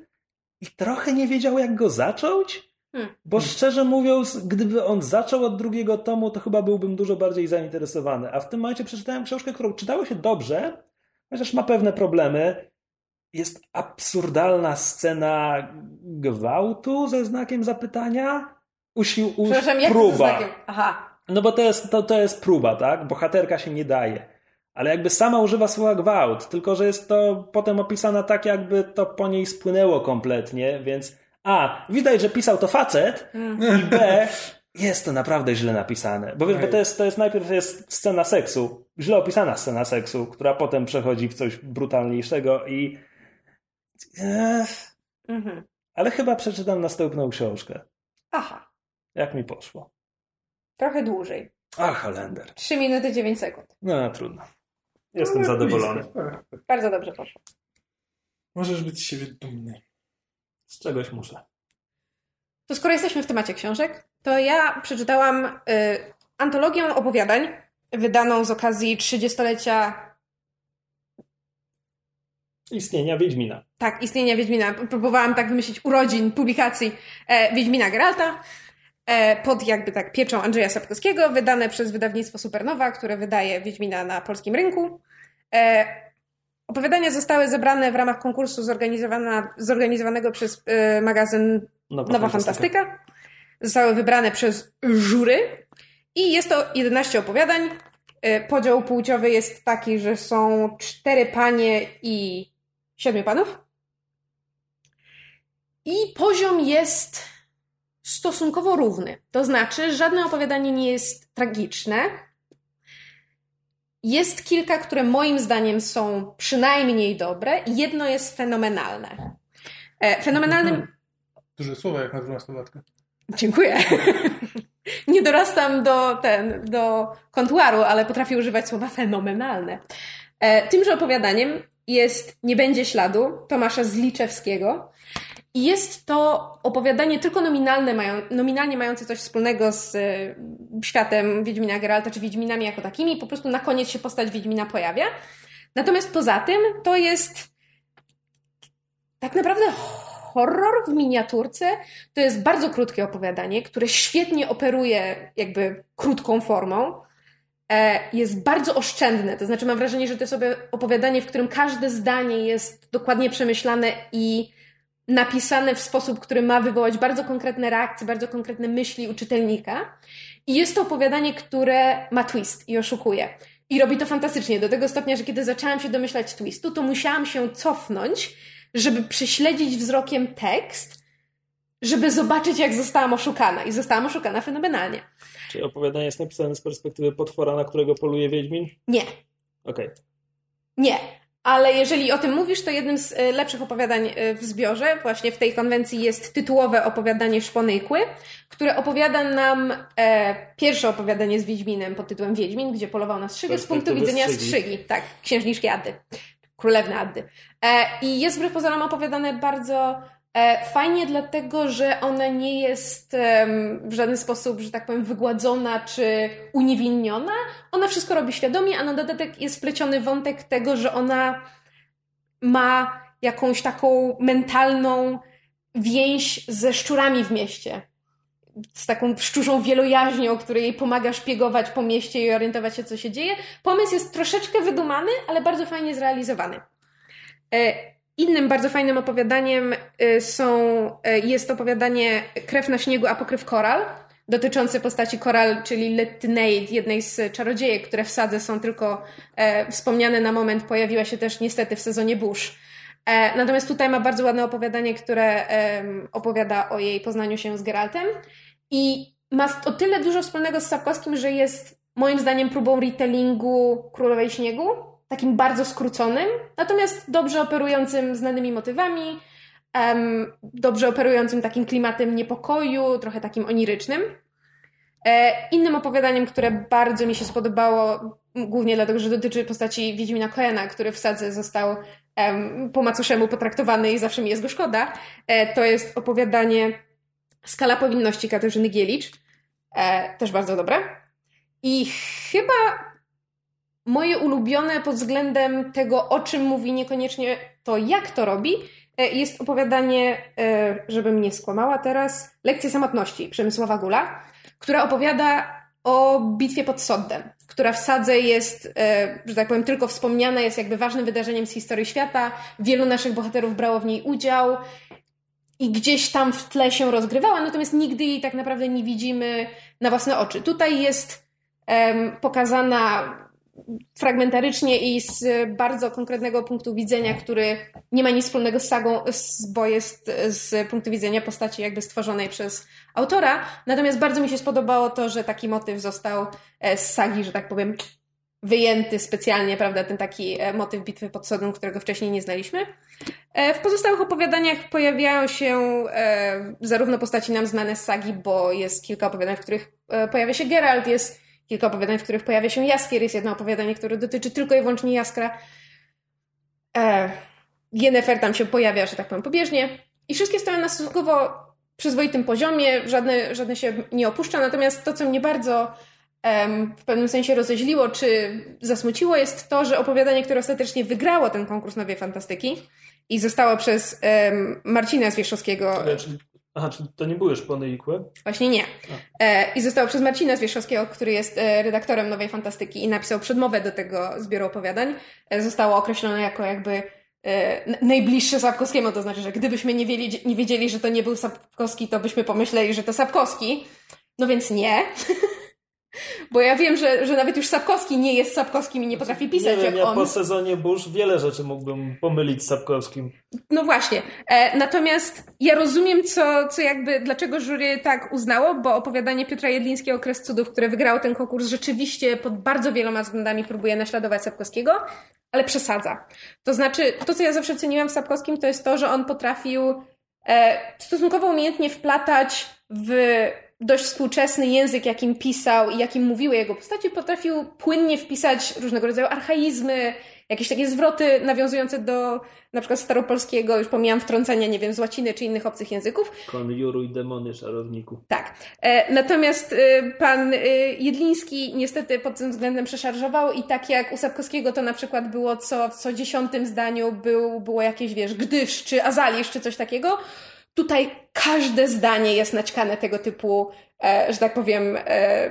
i trochę nie wiedział, jak go zacząć. Hmm. Bo szczerze mówiąc, gdyby on zaczął od drugiego tomu, to chyba byłbym dużo bardziej zainteresowany. A w tym momencie przeczytałem książkę, którą czytało się dobrze, chociaż ma pewne problemy. Jest absurdalna scena gwałtu ze znakiem zapytania. Usił, uś, Przepraszam, jak próba. Znakiem? Aha. No bo to jest, to, to jest próba, tak? Bohaterka się nie daje ale jakby sama używa słowa gwałt, tylko że jest to potem opisane tak, jakby to po niej spłynęło kompletnie, więc A, widać, że pisał to facet i B, jest to naprawdę źle napisane. Bo, bo to, jest, to jest najpierw jest scena seksu, źle opisana scena seksu, która potem przechodzi w coś brutalniejszego i mhm. ale chyba przeczytam następną książkę. Aha. Jak mi poszło? Trochę dłużej. Ach, Holender. 3 minuty 9 sekund. No, trudno. Jestem no, zadowolony. Bardzo dobrze poszło. Możesz być z siebie dumny. Z czegoś muszę. To skoro jesteśmy w temacie książek, to ja przeczytałam y, antologię opowiadań wydaną z okazji 30-lecia Istnienia Wiedźmina. Tak, istnienia Wiedźmina. Próbowałam tak wymyślić urodzin publikacji e, Wiedźmina Geralta pod jakby tak pieczą Andrzeja Sapkowskiego, wydane przez wydawnictwo Supernowa, które wydaje Wiedźmina na polskim rynku. E, opowiadania zostały zebrane w ramach konkursu zorganizowanego przez e, magazyn Nowa, Nowa Fantastyka. Fantastyka. Zostały wybrane przez jury i jest to 11 opowiadań. E, Podział płciowy jest taki, że są cztery panie i siedmiu panów. I poziom jest stosunkowo równy. To znaczy, żadne opowiadanie nie jest tragiczne. Jest kilka, które moim zdaniem są przynajmniej dobre, i jedno jest fenomenalne. E, Fenomenalnym Duże słowa jak na dwunastolatkę. Dziękuję. [LAUGHS] Nie dorastam do, ten, do kontuaru, ale potrafię używać słowa fenomenalne. E, tymże opowiadaniem jest Nie będzie śladu Tomasza Zliczewskiego. I jest to opowiadanie tylko nominalne, mają, nominalnie mające coś wspólnego z e, światem Wiedźmina Geralta, czy Wiedźminami jako takimi. Po prostu na koniec się postać Wiedźmina pojawia. Natomiast poza tym to jest tak naprawdę horror w miniaturce. To jest bardzo krótkie opowiadanie, które świetnie operuje jakby krótką formą. E, Jest bardzo oszczędne, to znaczy mam wrażenie, że to jest opowiadanie, w którym każde zdanie jest dokładnie przemyślane i napisane w sposób, który ma wywołać bardzo konkretne reakcje, bardzo konkretne myśli u czytelnika. I jest to opowiadanie, które ma twist i oszukuje. I robi to fantastycznie, do tego stopnia, że kiedy zaczęłam się domyślać twistu, to musiałam się cofnąć, żeby prześledzić wzrokiem tekst, żeby zobaczyć, jak zostałam oszukana. I zostałam oszukana fenomenalnie. Czy opowiadanie jest napisane z perspektywy potwora, na którego poluje Wiedźmin? Nie, Okej. nie. Ale jeżeli o tym mówisz, to jednym z e, lepszych opowiadań e, w zbiorze, właśnie w tej konwencji, jest tytułowe opowiadanie Szpony i Kły, które opowiada nam e, pierwsze opowiadanie z Wiedźminem pod tytułem Wiedźmin, gdzie polował na strzygę z punktu widzenia strzygi. strzygi. Tak, księżniczki Addy. Królewny Addy. E, I jest wbrew pozorom opowiadane bardzo fajnie, dlatego że ona nie jest w żaden sposób, że tak powiem, wygładzona czy uniewinniona. Ona wszystko robi świadomie, a na dodatek jest wpleciony wątek tego, że ona ma jakąś taką mentalną więź ze szczurami w mieście. Z taką szczurzą wielojaźnią, która jej pomaga szpiegować po mieście i orientować się, co się dzieje. Pomysł jest troszeczkę wydumany, ale bardzo fajnie zrealizowany. E, Innym bardzo fajnym opowiadaniem e, są, e, jest opowiadanie Krew na śniegu, apokryf koral, dotyczące postaci koral, czyli Lettyneid, jednej z czarodziejek, które w sadze są tylko e, wspomniane na moment, pojawiła się też niestety w sezonie burz. E, natomiast tutaj ma bardzo ładne opowiadanie, które em, opowiada o jej poznaniu się z Geraltem i ma o tyle dużo wspólnego z Sapkowskim, że jest moim zdaniem próbą retellingu Królowej Śniegu, takim bardzo skróconym, natomiast dobrze operującym znanymi motywami, em, dobrze operującym takim klimatem niepokoju, trochę takim onirycznym. E, innym opowiadaniem, które bardzo mi się spodobało, głównie dlatego, że dotyczy postaci Wiedźmina Coena, który w sadze został em, po macoszemu potraktowany i zawsze mi jest go szkoda, e, to jest opowiadanie Skala powinności Katarzyny Gielicz. E, też bardzo dobre. I chyba moje ulubione pod względem tego, o czym mówi, niekoniecznie to, jak to robi, e, jest opowiadanie, e, żebym nie skłamała teraz, Lekcje samotności Przemysława Gula, która opowiada o bitwie pod Soddem, która w Sadze jest, e, że tak powiem, tylko wspomniana, jest jakby ważnym wydarzeniem z historii świata. Wielu naszych bohaterów brało w niej udział i gdzieś tam w tle się rozgrywała, natomiast nigdy jej tak naprawdę nie widzimy na własne oczy. Tutaj jest pokazana fragmentarycznie i z bardzo konkretnego punktu widzenia, który nie ma nic wspólnego z sagą, bo jest z punktu widzenia postaci jakby stworzonej przez autora. Natomiast bardzo mi się spodobało to, że taki motyw został e, z sagi, że tak powiem, wyjęty specjalnie, prawda, ten taki e, motyw bitwy pod Sodem, którego wcześniej nie znaliśmy. E, W pozostałych opowiadaniach pojawiają się zarówno postaci nam znane z sagi, bo jest kilka opowiadań, w których pojawia się Geralt, jest kilka opowiadań, w których pojawia się Jaskier, jest jedno opowiadanie, które dotyczy tylko i wyłącznie Jaskra. E, tam się pojawia, że tak powiem, pobieżnie. I wszystkie stoją na stosunkowo przyzwoitym poziomie, żadne, żadne się nie opuszcza. Natomiast to, co mnie bardzo em, w pewnym sensie rozeźliło, czy zasmuciło, jest to, że opowiadanie, które ostatecznie wygrało ten konkurs Nowej Fantastyki i zostało przez em, Marcina Zwierzchowskiego aha, czyli to nie były szpony i kły? Właśnie nie. E, I zostało przez Marcina Zwierzchowskiego, który jest e, redaktorem Nowej Fantastyki i napisał przedmowę do tego zbioru opowiadań. E, zostało określone jako jakby e, najbliższe Sapkowskiemu, to znaczy, że gdybyśmy nie, wiedzieli, nie wiedzieli, że to nie był Sapkowski, to byśmy pomyśleli, że to Sapkowski. No więc nie. [LAUGHS] Bo ja wiem, że, że nawet już Sapkowski nie jest Sapkowskim i nie potrafi pisać nie wiem, jak ja on. po sezonie Bush wiele rzeczy mógłbym pomylić z Sapkowskim. No właśnie. E, natomiast ja rozumiem, co, co jakby, dlaczego jury tak uznało, bo opowiadanie Piotra Jedlińskiego Kres Cudów, które wygrało ten konkurs, rzeczywiście pod bardzo wieloma względami próbuje naśladować Sapkowskiego, ale przesadza. To znaczy, to co ja zawsze ceniłam w Sapkowskim, to jest to, że on potrafił e, stosunkowo umiejętnie wplatać w dość współczesny język, jakim pisał i jakim mówiły jego postacie, potrafił płynnie wpisać różnego rodzaju archaizmy, jakieś takie zwroty nawiązujące do na przykład staropolskiego, już pomijam wtrącenia, nie wiem, z łaciny czy innych obcych języków. Konjuruj demony, czarowniku. Tak. E, natomiast e, pan e, Jedliński niestety pod tym względem przeszarżował i tak jak u Sapkowskiego to na przykład było co, w co dziesiątym zdaniu był, było jakieś, wiesz, gdyż, czy azalisz, czy coś takiego, tutaj każde zdanie jest naćkane tego typu, e, że tak powiem, e,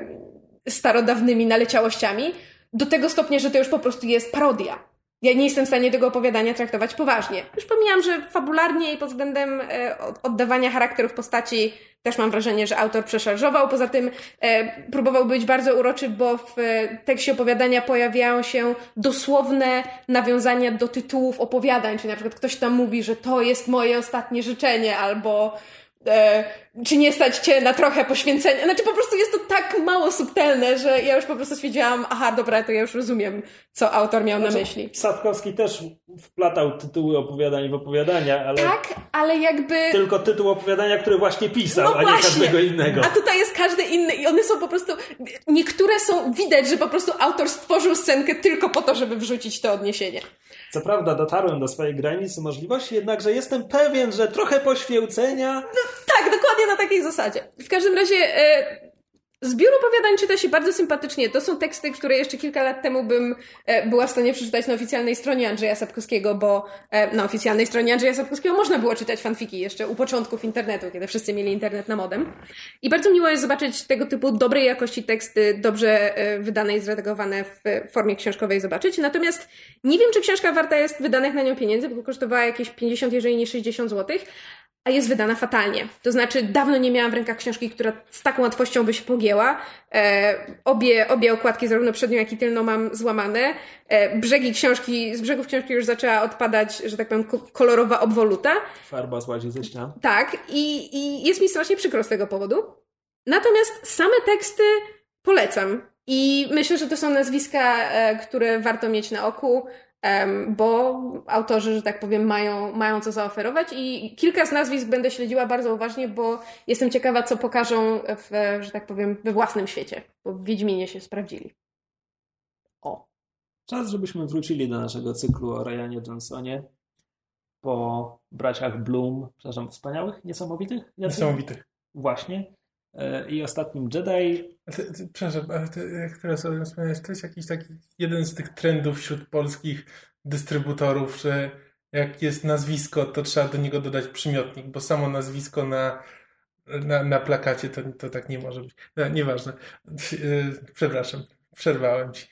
starodawnymi naleciałościami, do tego stopnia, że to już po prostu jest parodia. Ja nie jestem w stanie tego opowiadania traktować poważnie. Już pomijam, że fabularnie i pod względem e, od- oddawania charakterów postaci też mam wrażenie, że autor przeszarżował. Poza tym e, próbował być bardzo uroczy, bo w e, tekście opowiadania pojawiają się dosłowne nawiązania do tytułów opowiadań. Czyli na przykład ktoś tam mówi, że to jest moje ostatnie życzenie, albo e, czy nie stać cię na trochę poświęcenia. Znaczy po prostu jest to tak mało subtelne, że ja już po prostu stwierdziłam, aha, dobra, to ja już rozumiem, co autor miał na myśli. Sapkowski też wplatał tytuły opowiadań w opowiadania, ale Tak, ale jakby... tylko tytuł opowiadania, który właśnie pisał, No a nie właśnie. każdego innego. A tutaj jest każdy inny i one są po prostu. Niektóre są widać, że po prostu autor stworzył scenkę tylko po to, żeby wrzucić to odniesienie. Co prawda dotarłem do swojej granicy możliwości, jednakże jestem pewien, że trochę poświęcenia... Tak, dokładnie na takiej zasadzie. W każdym razie. E, Zbiór opowiadań czyta się bardzo sympatycznie. To są teksty, które jeszcze kilka lat temu bym e, była w stanie przeczytać na oficjalnej stronie Andrzeja Sapkowskiego, bo e, na oficjalnej stronie Andrzeja Sapkowskiego można było czytać fanfiki jeszcze u początków internetu, kiedy wszyscy mieli internet na modem. I bardzo miło jest zobaczyć tego typu dobrej jakości teksty, dobrze e, wydane i zredagowane w formie książkowej zobaczyć. Natomiast nie wiem, czy książka warta jest wydanych na nią pieniędzy, bo kosztowała jakieś 50, jeżeli nie 60 złotych a jest wydana fatalnie. To znaczy, dawno nie miałam w rękach książki, która z taką łatwością by się pogięła. E, obie, obie okładki, zarówno przednią, jak i tylną, mam złamane. E, brzegi książki, z brzegów książki już zaczęła odpadać, że tak powiem, ko- kolorowa obwoluta. Farba złazi ze ścian. Tak, i, i jest mi strasznie przykro z tego powodu. Natomiast same teksty polecam. I myślę, że to są nazwiska, e, które warto mieć na oku, bo autorzy, że tak powiem, mają, mają co zaoferować. I kilka z nazwisk będę śledziła bardzo uważnie, bo jestem ciekawa, co pokażą, w, że tak powiem, we własnym świecie. Bo w Wiedźminie się sprawdzili. O. Czas, żebyśmy wrócili do naszego cyklu o Ryanie Johnsonie po braciach Bloom, przepraszam, wspaniałych, niesamowitych? Jacy? Niesamowitych. Właśnie. E, I ostatnim Jedi. A Ty, ty, przepraszam, ale ty, jak teraz o tym wspomniałeś, to jest jakiś taki jeden z tych trendów wśród polskich dystrybutorów, że jak jest nazwisko, to trzeba do niego dodać przymiotnik, bo samo nazwisko na, na, na plakacie to, to tak nie może być. No, nieważne. Yy, Przepraszam, przerwałem ci.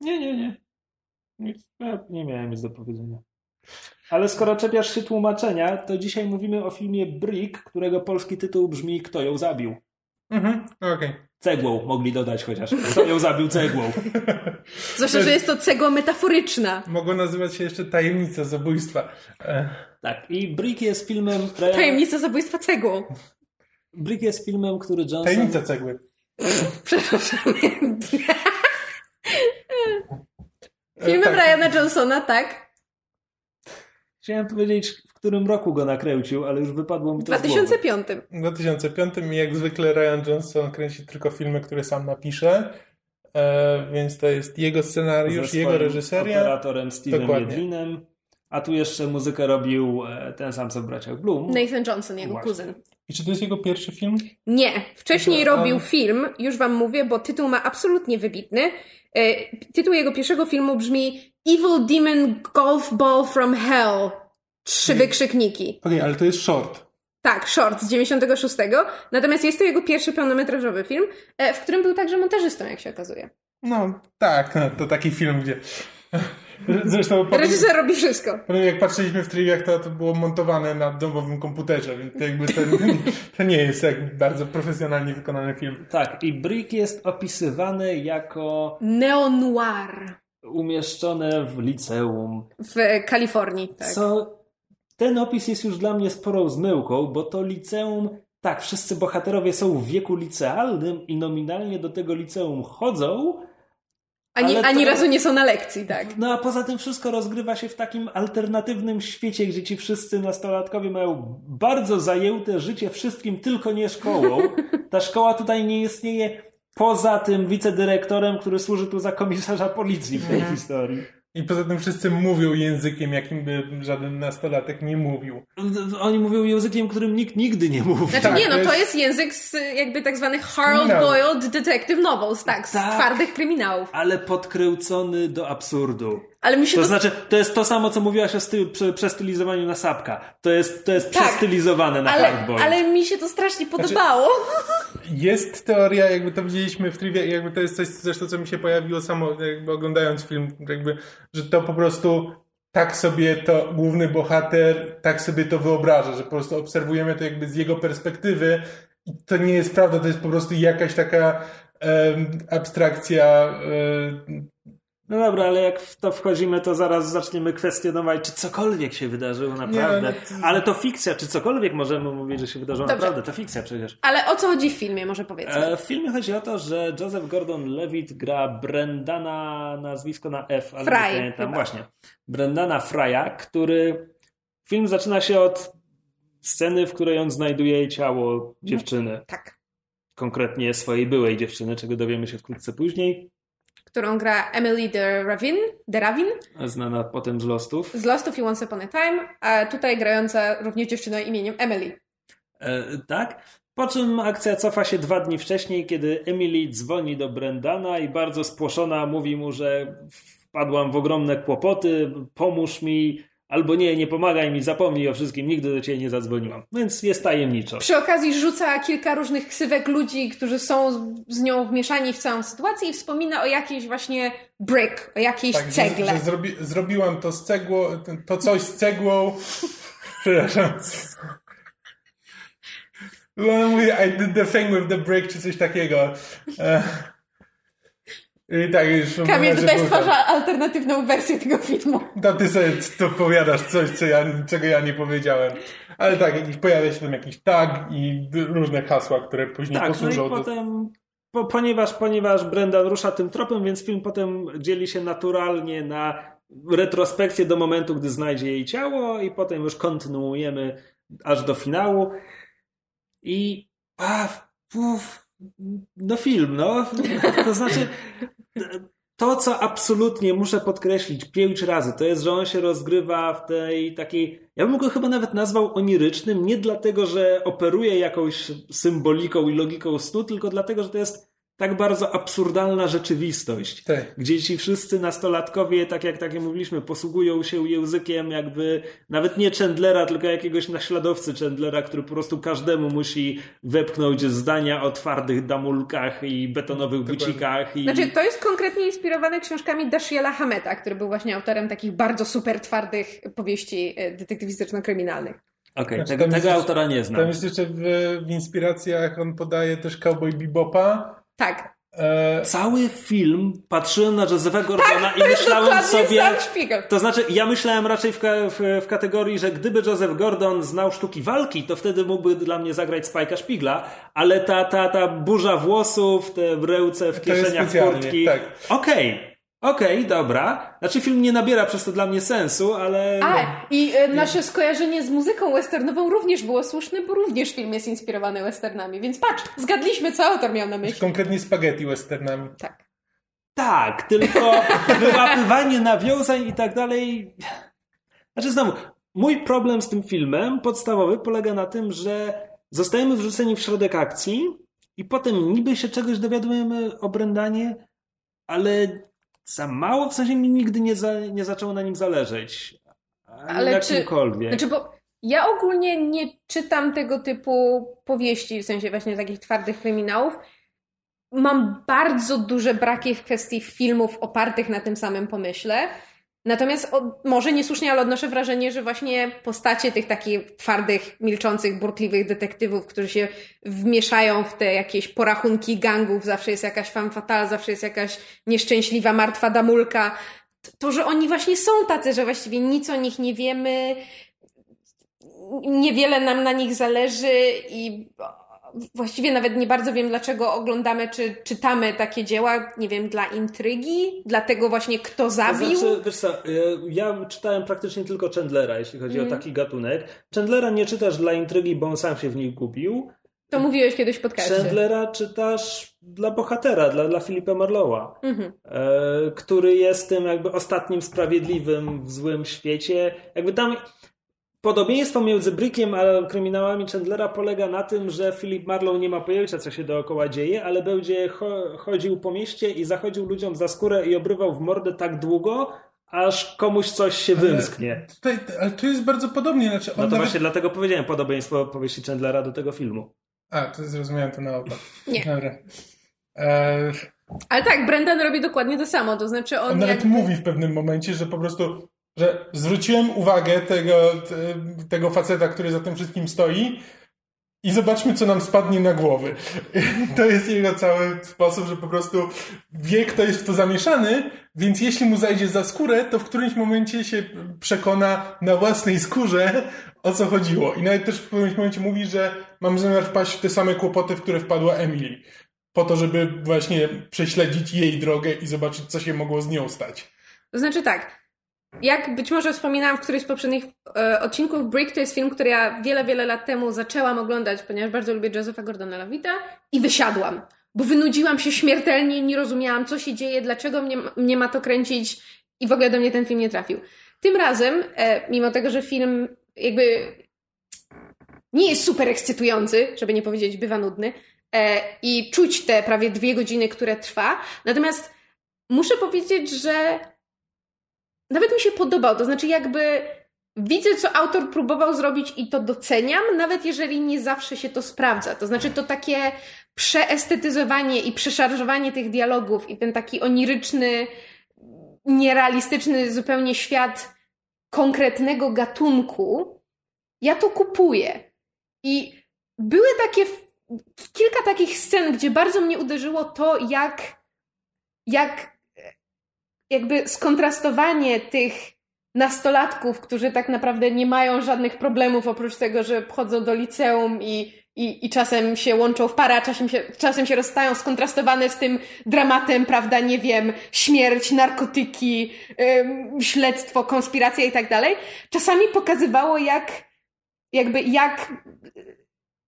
Nie, nie, nie. Ja nie miałem nic do powiedzenia. Ale skoro czepiasz się tłumaczenia, to dzisiaj mówimy o filmie Brick, którego polski tytuł brzmi Kto ją zabił? Mhm, okej. Cegłą mogli dodać chociaż. Kto ją zabił cegłą? [LAUGHS] Zwłaszcza, że jest to cegła metaforyczna. Mogło nazywać się jeszcze Tajemnica zabójstwa. E, Tak, i Brick jest filmem... Ryana- Tajemnica zabójstwa cegłą. Brick jest filmem, który Johnson... Tajemnica cegły. [LAUGHS] Przepraszam. E, Filmem tak. Ryana Johnsona, tak? Chciałem powiedzieć, w którym roku go nakręcił, ale już wypadło mi W to z głowy. 2005. W 2005 i jak zwykle Ryan Johnson kręci tylko filmy, które sam napisze, e, więc to jest jego scenariusz, Ze jego reżyseria. operatorem Dokładnie. Jedlinem. A tu jeszcze muzykę robił e, ten sam co w Braciach Bloom. Nathan Johnson, jego Właśnie. kuzyn. I czy to jest jego pierwszy film? Nie, wcześniej Dobra, robił a- film, już wam mówię, bo tytuł ma absolutnie wybitny. E, Tytuł jego pierwszego filmu brzmi Evil Demon Golf Ball from Hell. Trzy wykrzykniki. Okej, ale to jest short. Tak, short z 96. Natomiast jest to jego pierwszy pełnometrażowy film, e, w którym był także montażystą, jak się okazuje. No tak, no, to taki film, gdzie... Zresztą potem, Reżyser robi wszystko. potem jak patrzyliśmy w triwiach, to to było montowane na domowym komputerze, więc to jakby to, to nie jest tak bardzo profesjonalnie wykonany film. Tak, i Brick jest opisywany jako Neo-noir umieszczone w liceum. w Kalifornii. Tak. Co ten opis jest już dla mnie sporą zmyłką, bo to liceum, tak, wszyscy bohaterowie są w wieku licealnym i nominalnie do tego liceum chodzą, Ani, to- ani razu nie są na lekcji, tak. no a poza tym wszystko rozgrywa się w takim alternatywnym świecie, gdzie ci wszyscy nastolatkowie mają bardzo zajęte życie wszystkim, tylko nie szkołą. [LAUGHS] Ta szkoła tutaj nie istnieje poza tym wicedyrektorem, który służy tu za komisarza policji w tej historii. I poza tym wszyscy mówią językiem, jakim by żaden nastolatek nie mówił. Oni mówią językiem, którym nikt nigdy nie mówi. Znaczy Tak, nie, no to to jest- język z jakby tak zwanych hard Kryminał. boiled detective novels, tak, z Tak. twardych kryminałów. Ale podkręcony do absurdu. Ale mi się To to... znaczy, to jest to samo, co mówiłaś o styl, prze, przestylizowaniu na sapka. To jest, to jest Tak, przestylizowane na ale, hardboy. ale mi się to strasznie podobało. Jest teoria, jakby to widzieliśmy w trivia, jakby to jest coś zresztą, co mi się pojawiło samo, jakby oglądając film, jakby, że to po prostu tak sobie to główny bohater, tak sobie to wyobraża, że po prostu obserwujemy to jakby z jego perspektywy i to nie jest prawda, to jest po prostu jakaś taka em, abstrakcja em, No dobra, ale jak w to wchodzimy, to zaraz zaczniemy kwestionować, czy cokolwiek się wydarzyło naprawdę. no to- Ale to fikcja, czy cokolwiek możemy mówić, że się wydarzyło Dobrze. naprawdę. To fikcja przecież. Ale o co chodzi w filmie, może powiedzmy? E, w filmie chodzi o to, że Joseph Gordon-Levitt gra Brendana, nazwisko na F, ale Fry, nie pamiętam. chyba. Właśnie. Brendana Frya, który... Film zaczyna się od sceny, w której on znajduje ciało dziewczyny. Tak. Konkretnie swojej byłej dziewczyny, czego dowiemy się wkrótce później. Którą gra Emily de Ravin, de Ravin Znana potem z Lostów. z Lost of You Once Upon a Time, a tutaj grająca również dziewczynę imieniem Emily. E, tak? Po czym akcja cofa się dwa dni wcześniej, kiedy Emily dzwoni do Brendana i bardzo spłoszona mówi mu, że wpadłam w ogromne kłopoty, pomóż mi, albo nie, nie pomagaj mi, zapomnij o wszystkim, nigdy do ciebie nie zadzwoniłam. Więc jest tajemniczo. Przy okazji rzuca kilka różnych ksywek ludzi, którzy są z nią wmieszani w całą sytuację i wspomina o jakiejś właśnie brick, o jakiejś tak, że, cegle. że zrobi, zrobiłam to z cegłą, to coś z cegłą, [LAUGHS] przepraszam. No, ona mówi, I did the thing with the brick, czy coś takiego. E, I tak już Kamil tutaj stwarza alternatywną wersję tego filmu. To ty sobie to powiadasz coś, co ja, czego ja nie powiedziałem. Ale tak, jakiś, pojawia się tam jakiś tag i różne hasła, które później Tak, no posłużą i do... potem, po, ponieważ, ponieważ Brendan rusza tym tropem, więc film potem dzieli się naturalnie na retrospekcję do momentu, gdy znajdzie jej ciało i potem już kontynuujemy aż do finału. I a, uf, no film, no. To znaczy to, co absolutnie muszę podkreślić pięć razy, to jest, że on się rozgrywa w tej takiej, ja bym go chyba nawet nazwał onirycznym, nie dlatego, że operuje jakąś symboliką i logiką snu, tylko dlatego, że to jest tak bardzo absurdalna rzeczywistość, Tak. gdzie ci wszyscy nastolatkowie, tak jak, tak jak mówiliśmy, posługują się językiem jakby nawet nie Chandlera, tylko jakiegoś naśladowcy Chandlera, który po prostu każdemu musi wepchnąć zdania o twardych damulkach i betonowych Dokładnie. bucikach. I... Znaczy, to jest konkretnie inspirowane książkami Dashiela Hameta, który był właśnie autorem takich bardzo super twardych powieści e, detektywistyczno-kryminalnych. Okej, Znaczy, tego, tam jest tego jeszcze- autora nie Tam znam. jest jeszcze w, w inspiracjach, on podaje też Cowboy Bebopa. Tak, E, Cały film patrzyłem na Josepha Gordona i to jest myślałem sobie... To znaczy, ja myślałem raczej w, w, w kategorii, że gdyby Joseph Gordon znał sztuki walki, to wtedy mógłby dla mnie zagrać Spike'a Szpigla, ale ta, ta, ta burza włosów, te brełce w kieszeniach kurtki... tak. Okej, okej, dobra. Znaczy, film nie nabiera przez to dla mnie sensu, ale... A, i e, nasze skojarzenie z muzyką westernową również było słuszne, bo również film jest inspirowany westernami. Więc patrz, zgadliśmy, co autor miał na myśli. konkretnie spaghetti westernami. Tak. Tak, tylko [LAUGHS] wyłapywanie nawiązań i tak dalej. Znaczy, znowu, mój problem z tym filmem podstawowy polega na tym, że zostajemy wrzuceni w środek akcji i potem niby się czegoś dowiadujemy o Brendanie, ale za mało, w sensie mi nigdy nie, za, nie zaczęło na nim zależeć. Ani Ale na czy- kimkolwiek. Znaczy, bo ja ogólnie nie czytam tego typu powieści, w sensie właśnie takich twardych kryminałów. Mam bardzo duże braki w kwestii filmów opartych na tym samym pomyśle. Natomiast od, może niesłusznie, ale odnoszę wrażenie, że właśnie postacie tych takich twardych, milczących, burtliwych detektywów, którzy się wmieszają w te jakieś porachunki gangów, zawsze jest jakaś femme fatale, zawsze jest jakaś nieszczęśliwa, martwa damulka. To, że oni właśnie są tacy, że właściwie nic o nich nie wiemy, niewiele nam na nich zależy i właściwie nawet nie bardzo wiem, dlaczego oglądamy czy czytamy takie dzieła. Nie wiem, dla intrygi, dla tego właśnie, kto To zabił. znaczy, wiesz co, y, ja czytałem praktycznie tylko Chandlera, jeśli chodzi Mhm. o taki gatunek. Chandlera nie czytasz dla intrygi, bo on sam się w niej kupił. To mówiłeś kiedyś w podcaście. Chandlera czytasz dla bohatera, dla, dla Filipa Marlowa, Mhm. e, który jest tym jakby ostatnim sprawiedliwym w złym świecie. Jakby tam podobieństwo między Brickiem a kryminałami Chandlera polega na tym, że Philip Marlowe nie ma pojęcia, co się dookoła dzieje, ale będzie cho- chodził po mieście i zachodził ludziom za skórę i obrywał w mordę tak długo, aż komuś coś się wymsknie. Tutaj, ale tu jest bardzo podobnie. Znaczy on No to nawet... właśnie dlatego powiedziałem podobieństwo powieści Chandlera do tego filmu. A, to zrozumiałem to na opak. [LAUGHS] Nie. Dobra. E, Ale tak, Brendan robi dokładnie to samo, to znaczy on, on nawet jakby... mówi w pewnym momencie, że po prostu, że zwróciłem uwagę tego, te, tego faceta, który za tym wszystkim stoi i zobaczmy, co nam spadnie na głowy. [LAUGHS] To jest jego cały sposób, że po prostu wie, kto jest w to zamieszany, więc jeśli mu zajdzie za skórę, to w którymś momencie się przekona na własnej skórze, o co chodziło. I nawet też w którymś momencie mówi, że mam zamiar wpaść w te same kłopoty, w które wpadła Emily. Po to, żeby właśnie prześledzić jej drogę i zobaczyć, co się mogło z nią stać. To znaczy tak, jak być może wspominałam w którymś z poprzednich e, odcinków, Brick to jest film, który ja wiele, wiele lat temu zaczęłam oglądać, ponieważ bardzo lubię Josepha Gordona Levita i wysiadłam, bo wynudziłam się śmiertelnie, nie rozumiałam, co się dzieje, dlaczego mnie, mnie ma to kręcić i w ogóle do mnie ten film nie trafił. Tym razem, e, mimo tego, że film jakby nie jest super ekscytujący, żeby nie powiedzieć bywa nudny, e, i czuć te prawie dwie godziny, które trwa, natomiast muszę powiedzieć, że nawet mi się podobał. To znaczy, jakby widzę, co autor próbował zrobić i to doceniam, nawet jeżeli nie zawsze się to sprawdza. To znaczy, to takie przeestetyzowanie i przeszarżowanie tych dialogów i ten taki oniryczny, nierealistyczny zupełnie świat konkretnego gatunku, ja to kupuję. I były takie kilka takich scen, gdzie bardzo mnie uderzyło to, jak, jak jakby skontrastowanie tych nastolatków, którzy tak naprawdę nie mają żadnych problemów oprócz tego, że chodzą do liceum i, i, i czasem się łączą w parę, a czasem się, czasem się rozstają, skontrastowane z tym dramatem, prawda, nie wiem, śmierć, narkotyki, ym, śledztwo, konspiracja i tak dalej, czasami pokazywało jak jakby jak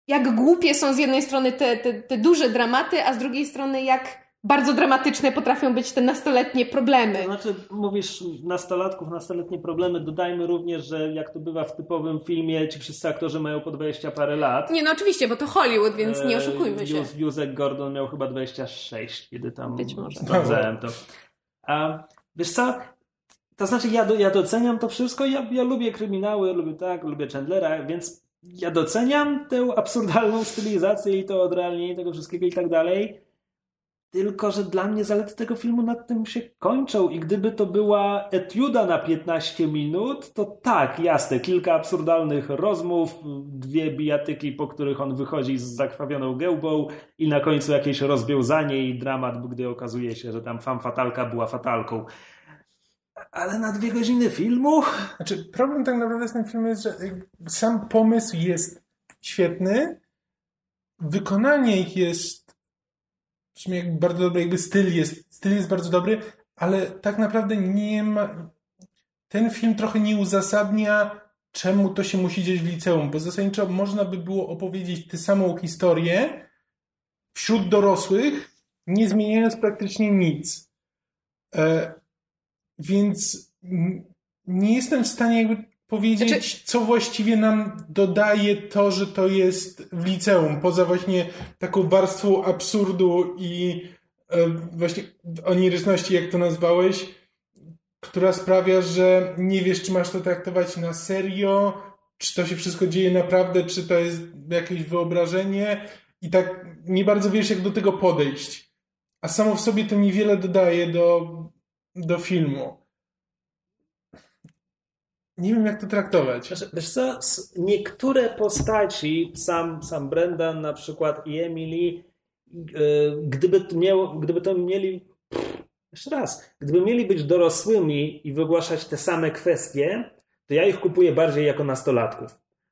jak głupie są z jednej strony te, te, te duże dramaty, a z drugiej strony jak bardzo dramatyczne potrafią być te nastoletnie problemy. To znaczy, mówisz nastolatków, nastoletnie problemy. Dodajmy również, że jak to bywa w typowym filmie, ci wszyscy aktorzy mają po 20 parę lat. Nie, no oczywiście, bo to Hollywood, więc nie E, oszukujmy się. Józek Gordon miał chyba 26, kiedy tam Być może. sprawdzałem to. A wiesz co? To znaczy, ja, do, ja doceniam to wszystko. Ja, ja lubię kryminały, lubię tak, lubię Chandlera, więc ja doceniam tę absurdalną stylizację i to odrealnienie tego wszystkiego i tak dalej. Tylko, że dla mnie zalety tego filmu nad tym się kończą i gdyby to była etiuda na 15 minut, to tak, jasne, kilka absurdalnych rozmów, dwie bijatyki, po których on wychodzi z zakrwawioną gębą i na końcu jakieś rozwiązanie i dramat, gdy okazuje się, że tam fam fatalka była fatalką. Ale na dwie godziny filmu? Znaczy, problem tak naprawdę z tym filmem jest, że sam pomysł jest świetny, wykonanie ich jest w sumie bardzo dobre, jakby styl jest, styl jest bardzo dobry, ale tak naprawdę nie ma... Ten film trochę nie uzasadnia, czemu to się musi dziać w liceum, bo zasadniczo można by było opowiedzieć tę samą historię wśród dorosłych, nie zmieniając praktycznie nic. E, więc nie jestem w stanie jakby powiedzieć, Znaczy- co właściwie nam dodaje to, że to jest w liceum, poza właśnie taką warstwą absurdu i e, właśnie oniryczności, jak to nazwałeś, która sprawia, że nie wiesz, czy masz to traktować na serio, czy to się wszystko dzieje naprawdę, czy to jest jakieś wyobrażenie i tak nie bardzo wiesz, jak do tego podejść. A samo w sobie to niewiele dodaje do, do filmu. Nie wiem, jak to traktować. Wiesz, wiesz co, niektóre postaci, sam, sam Brendan na przykład i Emily, yy, gdyby, to miało, gdyby to mieli, pff, jeszcze raz, gdyby mieli być dorosłymi i wygłaszać te same kwestie, to ja ich kupuję bardziej jako nastolatków.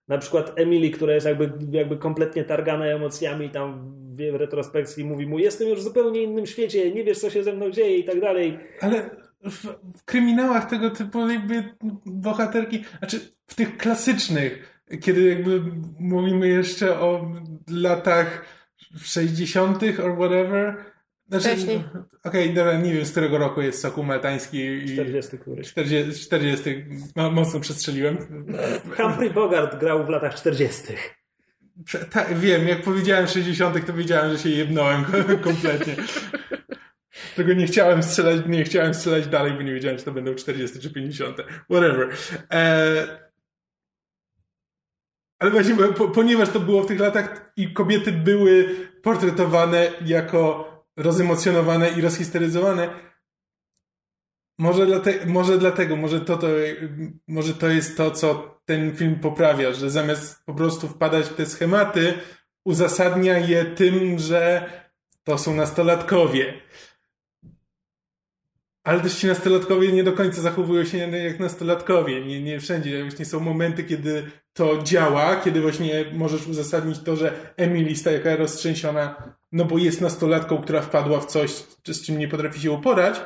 Na przykład Emily, która jest jakby, jakby kompletnie targana emocjami, tam w retrospekcji mówi mu, jestem już w zupełnie innym świecie, nie wiesz, co się ze mną dzieje i tak dalej. Ale w, w kryminałach tego typu jakby bohaterki, znaczy w tych klasycznych, kiedy jakby mówimy jeszcze o latach 60. or whatever. Znaczy, Wcześniej. Okej, dobra, nie wiem z którego roku jest Sokół Maltański. I 40 któryś. 40, 40 no, mocno przestrzeliłem. Humphrey Bogart grał w latach 40. Prze- Tak, wiem, jak powiedziałem 60, to wiedziałem, że się jebnąłem [LAUGHS] kompletnie. Tego nie chciałem strzelać, nie chciałem strzelać dalej, bo nie wiedziałem, czy to będą 40 czy 50. Whatever. E... Ale właśnie, ponieważ to było w tych latach i kobiety były portretowane jako rozemocjonowane i rozhisteryzowane, może, dlate, może dlatego, może to, to, może to jest to, co ten film poprawia, że zamiast po prostu wpadać w te schematy, uzasadnia je tym, że to są nastolatkowie. Ale też ci nastolatkowie nie do końca zachowują się jak nastolatkowie. Nie, nie wszędzie. Właśnie są momenty, kiedy to działa, kiedy właśnie możesz uzasadnić to, że Emily jest taka roztrzęsiona, no bo jest nastolatką, która wpadła w coś, z czym nie potrafi się uporać.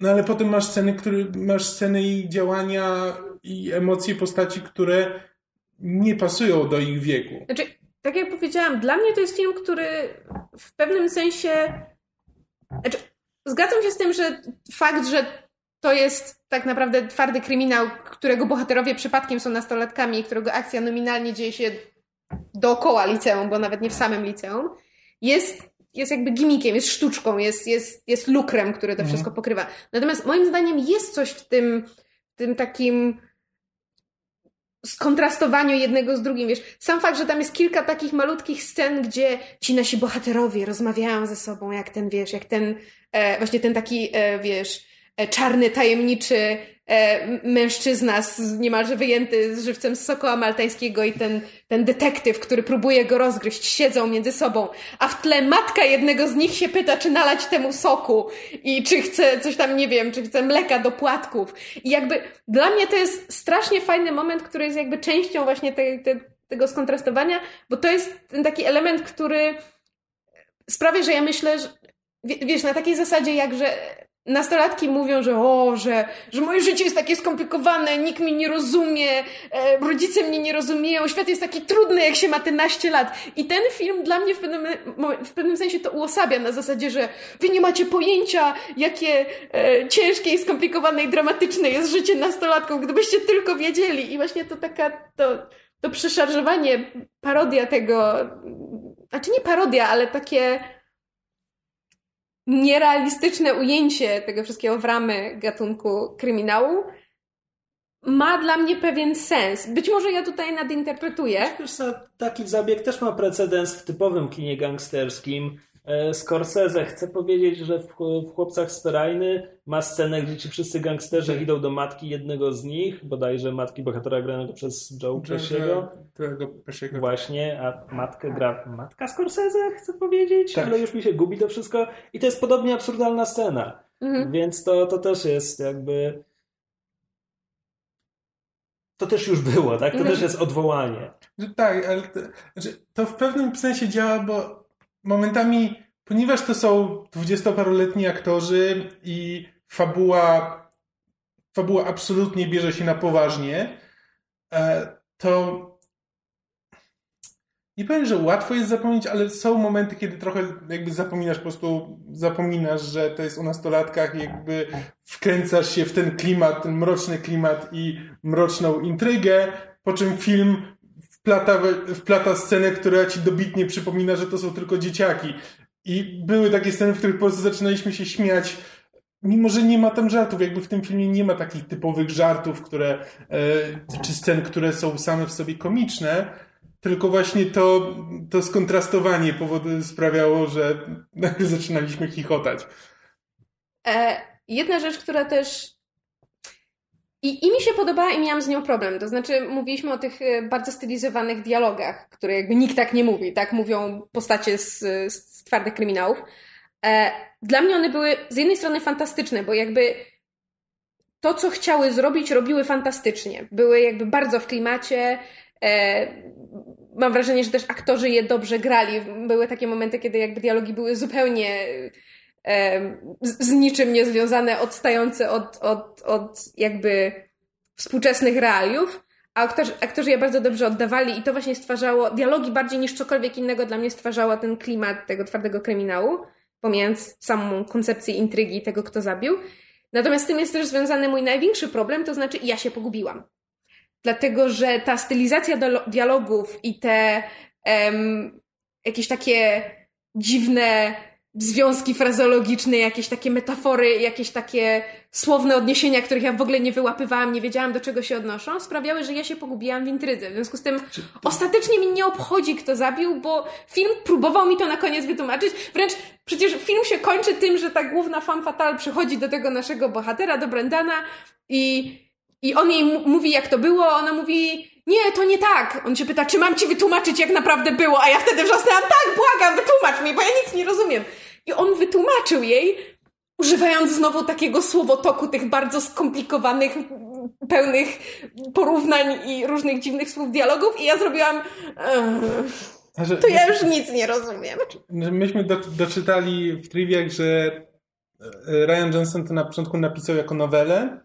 No ale potem masz sceny, które, masz sceny i działania i emocje postaci, które nie pasują do ich wieku. Znaczy, tak jak powiedziałam, dla mnie to jest film, który w pewnym sensie. Znaczy, zgadzam się z tym, że fakt, że to jest tak naprawdę twardy kryminał, którego bohaterowie przypadkiem są nastolatkami i którego akcja nominalnie dzieje się dookoła liceum, bo nawet nie w samym liceum, jest, jest jakby gimikiem, jest sztuczką, jest, jest, jest lukrem, który to Mhm. wszystko pokrywa. Natomiast moim zdaniem jest coś w tym, w tym takim skontrastowaniu jednego z drugim, wiesz, sam fakt, że tam jest kilka takich malutkich scen, gdzie ci nasi bohaterowie rozmawiają ze sobą, jak ten, wiesz, jak ten, e, właśnie ten taki, e, wiesz, e, czarny, tajemniczy mężczyzna z, niemalże wyjęty z żywcem z sokoła maltańskiego i ten, ten detektyw, który próbuje go rozgryźć, siedzą między sobą, a w tle matka jednego z nich się pyta, czy nalać temu soku i czy chce coś tam, nie wiem, czy chce mleka do płatków. I jakby dla mnie to jest strasznie fajny moment, który jest jakby częścią właśnie te, te, tego skontrastowania, bo to jest ten taki element, który sprawia, że ja myślę, że wie- wiesz, na takiej zasadzie jak, że nastolatki mówią, że o, że, że moje życie jest takie skomplikowane, nikt mnie nie rozumie, e, rodzice mnie nie rozumieją, świat jest taki trudny, jak się ma te naście lat. I ten film dla mnie w pewnym, w pewnym sensie to uosabia na zasadzie, że wy nie macie pojęcia, jakie e, ciężkie i skomplikowane i dramatyczne jest życie nastolatków, gdybyście tylko wiedzieli. I właśnie to taka, to, to przeszarżowanie, parodia tego, znaczy nie parodia, ale takie nierealistyczne ujęcie tego wszystkiego w ramy gatunku kryminału ma dla mnie pewien sens. Być może ja tutaj nadinterpretuję. Wiesz taki zabieg też ma precedens w typowym kinie gangsterskim. E, Scorsese chce powiedzieć, że w, Chłopcach z Ferajny ma scenę, gdzie ci wszyscy gangsterzy idą do matki jednego z nich, bodajże matki bohatera granego przez Joe Pesciego. Właśnie, a matkę gra matka Scorsese, chcę powiedzieć, Tak. ale już mi się gubi to wszystko. I to jest podobnie absurdalna scena. Mhm. Więc to, to też jest jakby. To też już było, tak? To Mhm. też jest odwołanie. Że Tak, ale to, znaczy, to w pewnym sensie działa, bo momentami, ponieważ to są dwudziestoparoletni aktorzy i fabuła, fabuła absolutnie bierze się na poważnie, e, to nie powiem, że łatwo jest zapomnieć, ale są momenty, kiedy trochę jakby zapominasz, po prostu zapominasz, że to jest o nastolatkach, jakby wkręcasz się w ten klimat, ten mroczny klimat i mroczną intrygę, po czym film wplata, wplata scenę, która ci dobitnie przypomina, że to są tylko dzieciaki. I były takie sceny, w których po prostu zaczynaliśmy się śmiać, mimo że nie ma tam żartów, jakby w tym filmie nie ma takich typowych żartów, które, e, czy scen, które są same w sobie komiczne, tylko właśnie to, to skontrastowanie powody sprawiało, że [LAUGHS] nagle zaczynaliśmy chichotać. E, jedna rzecz, która też i, I mi się podobała i miałam z nią problem. To znaczy, mówiliśmy o tych e, bardzo stylizowanych dialogach, które jakby nikt tak nie mówi, tak mówią postacie z, z twardych kryminałów. E, dla mnie one były z jednej strony fantastyczne, bo jakby to, co chciały zrobić, robiły fantastycznie. Były jakby bardzo w klimacie. E, mam wrażenie, że też aktorzy je dobrze grali. Były takie momenty, kiedy jakby dialogi były zupełnie z, niczym niezwiązane, odstające od, od, od jakby współczesnych realiów. A aktorzy, aktorzy je bardzo dobrze oddawali i to właśnie stwarzało, dialogi bardziej niż cokolwiek innego dla mnie stwarzało ten klimat tego twardego kryminału, pomijając samą koncepcję intrygi tego, kto zabił. Natomiast z tym jest też związany mój największy problem, to znaczy ja się pogubiłam. Dlatego, że ta stylizacja dialogów i te jakieś takie dziwne związki frazologiczne, jakieś takie metafory, jakieś takie słowne odniesienia, których ja w ogóle nie wyłapywałam, nie wiedziałam do czego się odnoszą, sprawiały, że ja się pogubiłam w intrydze. W związku z tym ostatecznie mi nie obchodzi, kto zabił, bo film próbował mi to na koniec wytłumaczyć. Wręcz przecież film się kończy tym, że ta główna femme fatale przychodzi do tego naszego bohatera, do Brendana i, i on jej mówi, jak to było, ona mówi, nie, to nie tak. On się pyta, czy mam ci wytłumaczyć, jak naprawdę było, a ja wtedy wrzasnęłam, tak, błagam, wytłumacz mi, bo ja nic nie rozumiem. I on wytłumaczył jej, używając znowu takiego słowotoku, tych bardzo skomplikowanych, pełnych porównań i różnych dziwnych słów dialogów i ja zrobiłam to ja już nic nie rozumiem. Myśmy do, doczytali w triviach, że e, Ryan Johnson to na początku napisał jako nowelę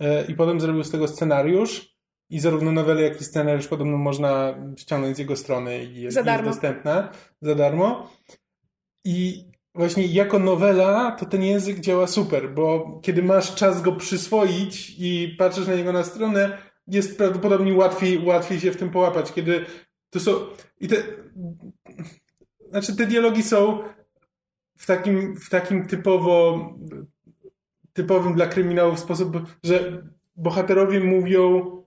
e, i potem zrobił z tego scenariusz i zarówno nowelę, jak i scenariusz podobno można ściągnąć z jego strony i jest, jest dostępna za darmo. I właśnie jako nowela to ten język działa super, bo kiedy masz czas go przyswoić i patrzysz na niego na stronę, jest prawdopodobnie łatwiej, łatwiej się w tym połapać, kiedy to są i te znaczy te dialogi są w takim, w takim typowo typowym dla kryminałów sposób, że bohaterowie mówią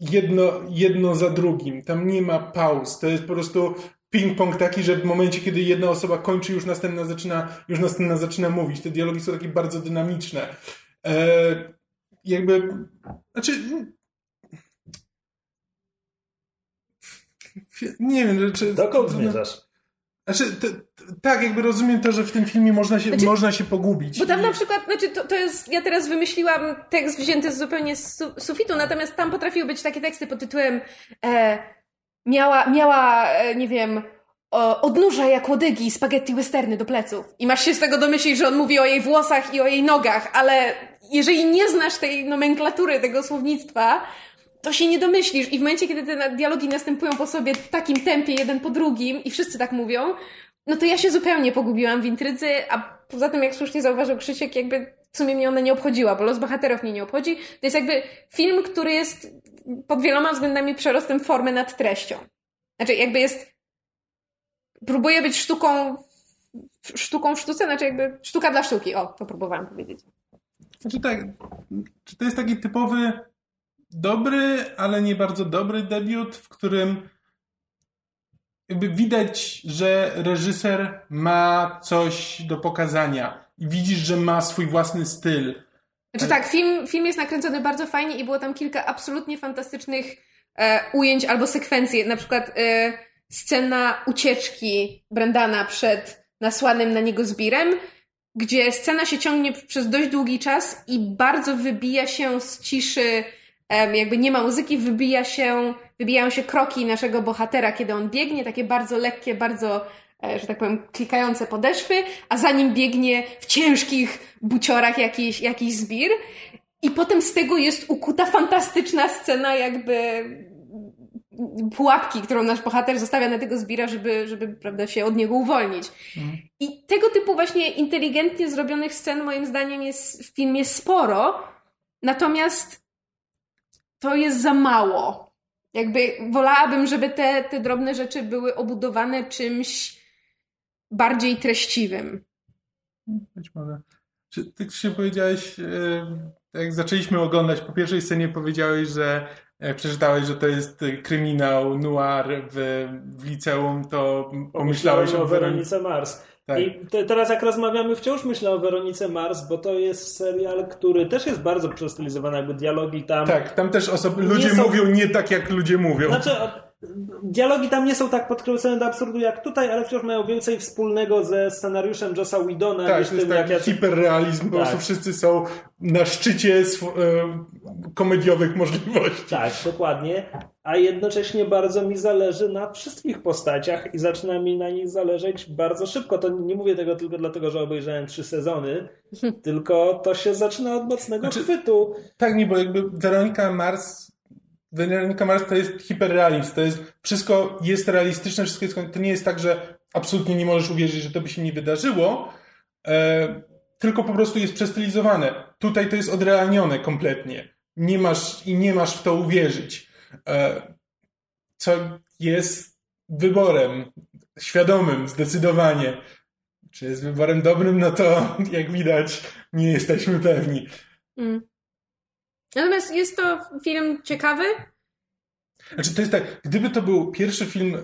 jedno, jedno za drugim. Tam nie ma pauz. To jest po prostu ping-pong taki, że w momencie, kiedy jedna osoba kończy, już następna zaczyna, już następna zaczyna mówić. Te dialogi są takie bardzo dynamiczne. E, jakby, znaczy, nie wiem, czy... Dokąd zmierzasz? Znaczy, tak, jakby rozumiem to, że w tym filmie można się, znaczy, można się pogubić. Bo tam na przykład, znaczy to, to jest, ja teraz wymyśliłam tekst wzięty zupełnie z su sufitu, natomiast tam potrafiły być takie teksty pod tytułem e, miała, miała, e, nie wiem, o, odnóża jak łodygi spaghetti westerny do pleców. I masz się z tego domyślić, że on mówi o jej włosach i o jej nogach, ale jeżeli nie znasz tej nomenklatury, tego słownictwa, to się nie domyślisz. I w momencie, kiedy te dialogi następują po sobie w takim tempie, jeden po drugim, i wszyscy tak mówią, no to ja się zupełnie pogubiłam w intrydze, a poza tym, jak słusznie zauważył Krzysiek, jakby w sumie mnie ona nie obchodziła, bo los bohaterów mnie nie obchodzi. To jest jakby film, który jest pod wieloma względami przerostem formy nad treścią. Znaczy, jakby jest. Próbuje być sztuką. Sztuką w sztuce, znaczy jakby sztuka dla sztuki. O, to próbowałam powiedzieć. Znaczy tak, czy to jest taki typowy dobry, ale nie bardzo dobry debiut, w którym widać, że reżyser ma coś do pokazania i widzisz, że ma swój własny styl. Znaczy tak, film, film jest nakręcony bardzo fajnie i było tam kilka absolutnie fantastycznych e, ujęć albo sekwencji. Na przykład e, scena ucieczki Brandana przed nasłanym na niego zbirem, gdzie scena się ciągnie przez dość długi czas i bardzo wybija się z ciszy jakby nie ma muzyki, wybija się, wybijają się kroki naszego bohatera, kiedy on biegnie, takie bardzo lekkie, bardzo, e, że tak powiem, klikające podeszwy, a za nim biegnie w ciężkich buciorach jakiś, jakiś zbir. I potem z tego jest ukuta fantastyczna scena, jakby pułapki, którą nasz bohater zostawia na tego zbira, żeby, żeby prawda, się od niego uwolnić. Mhm. I tego typu właśnie inteligentnie zrobionych scen moim zdaniem jest w filmie sporo, natomiast to jest za mało. Jakby wolałabym, żeby te, te drobne rzeczy były obudowane czymś bardziej treściwym. Być może. Czy ty się powiedziałeś, e, jak zaczęliśmy oglądać, po pierwszej scenie powiedziałeś, że jak przeczytałeś, że to jest kryminał noir w, w liceum, to pomyślałeś o, o Weronice Mars. Tak. I te, teraz jak rozmawiamy, wciąż myślę o Weronice Mars, bo to jest serial, który też jest bardzo przestylizowany, jakby dialogi tam... Tak, tam też osoby, ludzie są... mówią nie tak, jak ludzie mówią. Znaczy, dialogi tam nie są tak podkręcone do absurdu jak tutaj, ale wciąż mają więcej wspólnego ze scenariuszem Josa Widona. Tak, to jest tak jak hiperrealizm, tak. po prostu tak. wszyscy są na szczycie e, komediowych możliwości. Tak, dokładnie. A jednocześnie bardzo mi zależy na wszystkich postaciach i zaczyna mi na nich zależeć bardzo szybko. To nie mówię tego tylko dlatego, że obejrzałem trzy sezony, [LAUGHS] tylko to się zaczyna od mocnego znaczy, chwytu. Tak, nie, bo jakby Weronika Mars Weronika Mars to jest hiperrealizm, to jest wszystko jest realistyczne, wszystko jest, to nie jest tak, że absolutnie nie możesz uwierzyć, że to by się nie wydarzyło, e, tylko po prostu jest przestylizowane. Tutaj to jest odrealnione kompletnie. Nie masz i nie masz w to uwierzyć. E, co jest wyborem świadomym, zdecydowanie. Czy jest wyborem dobrym, no to [LAUGHS] jak widać nie jesteśmy pewni. Mm. Natomiast jest to film ciekawy. Znaczy to jest tak, gdyby to był pierwszy film y,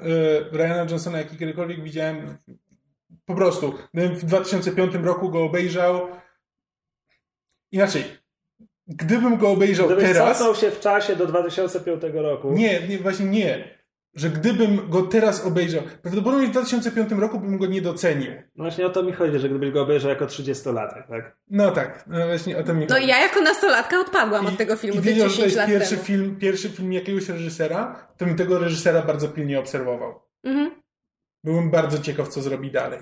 Ryana Johnsona, jaki kiedykolwiek widziałem, po prostu, gdybym w 2005 roku go obejrzał, inaczej, gdybym go obejrzał Gdybyś teraz... Gdybyś się w czasie do 2005 roku. Nie, nie, właśnie nie że gdybym go teraz obejrzał, prawdopodobnie w 2005 roku bym go nie docenił. No właśnie o to mi chodzi, że gdybyś go obejrzał jako 30-latek, tak? No tak, no właśnie o to mi no chodzi. No ja jako nastolatka odpadłam I, od tego filmu i wiedział, że to jest pierwszy film, pierwszy film jakiegoś reżysera, to bym tego reżysera bardzo pilnie obserwował. Mhm. Byłem bardzo ciekaw, co zrobi dalej.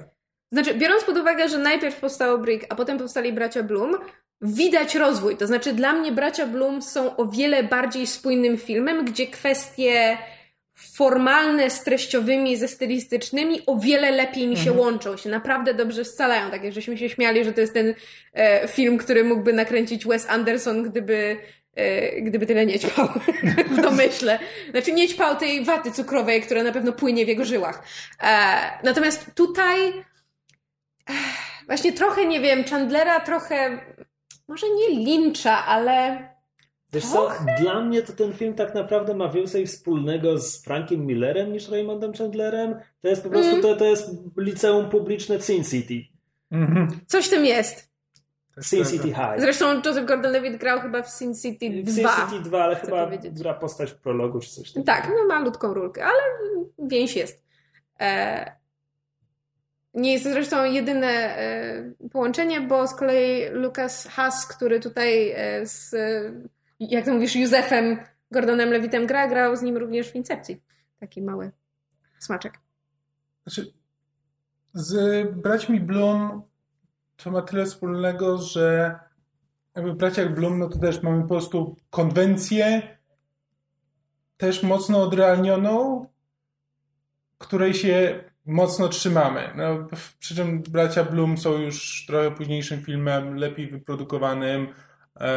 Znaczy, biorąc pod uwagę, że najpierw powstało Brick, a potem powstali bracia Bloom, widać rozwój. To znaczy, dla mnie bracia Bloom są o wiele bardziej spójnym filmem, gdzie kwestie formalne z treściowymi, ze stylistycznymi o wiele lepiej mi się mhm. łączą, się naprawdę dobrze scalają. Tak jak żeśmy się śmiali, że to jest ten e, film, który mógłby nakręcić Wes Anderson, gdyby e, gdyby tyle nie ćpał [LAUGHS] w domyśle. Znaczy nie ćpał tej waty cukrowej, która na pewno płynie w jego żyłach. E, natomiast tutaj e, właśnie trochę, nie wiem, Chandlera trochę może nie lincza, ale Wiesz co, dla mnie to ten film tak naprawdę ma więcej wspólnego z Frankiem Millerem niż Raymondem Chandlerem. To jest po prostu, mm. to, to jest liceum publiczne w Sin City. Mm -hmm. Coś w tym jest. Sin City High. Zresztą Joseph Gordon-Levitt grał chyba w Sin City 2. W Sin City 2, ale chyba powiedzieć. gra postać w prologu czy coś takiego. Tak, no malutką rulkę, ale więź jest. E... Nie jest to zresztą jedyne e... połączenie, bo z kolei Lucas Haas, który tutaj e... z jak to mówisz, Józefem Gordonem Lewitem gra, grał z nim również w Incepcji. Taki mały smaczek. Znaczy, z braćmi Bloom to ma tyle wspólnego, że jakby braciach Bloom, no to też mamy po prostu konwencję też mocno odrealnioną, której się mocno trzymamy. No, przy czym bracia Bloom są już trochę późniejszym filmem, lepiej wyprodukowanym, e,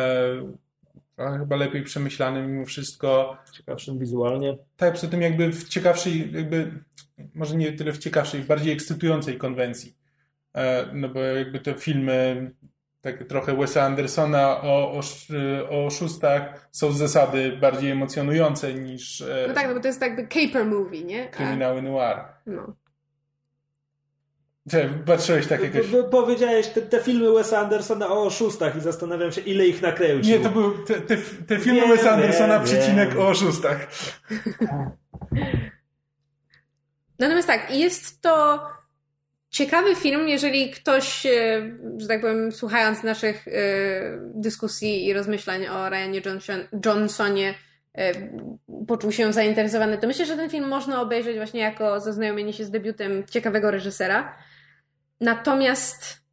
trochę chyba lepiej przemyślany mimo wszystko. Ciekawszym wizualnie. Tak, przy tym jakby w ciekawszej, jakby, może nie tyle w ciekawszej, w bardziej ekscytującej konwencji. E, no bo jakby te filmy takie trochę Wesa Andersona o, o, o oszustach są z zasady bardziej emocjonujące niż... E, no tak, no bo to jest jakby caper movie, nie? Kryminały noir. No. Patrzyłeś tak jakoś... Powiedziałeś te, te, filmy Wesa Andersona o oszustach i zastanawiam się, ile ich nakręcił. Nie, to były te, te, te filmy nie, Wesa Andersona, nie, przecinek nie. o oszustach. [LAUGHS] Natomiast tak, jest to ciekawy film, jeżeli ktoś, e, że tak powiem, słuchając naszych e, dyskusji i rozmyślań o Ryanie Johnson, Johnsonie, e, poczuł się zainteresowany, to myślę, że ten film można obejrzeć właśnie jako zaznajomienie się z debiutem ciekawego reżysera. Natomiast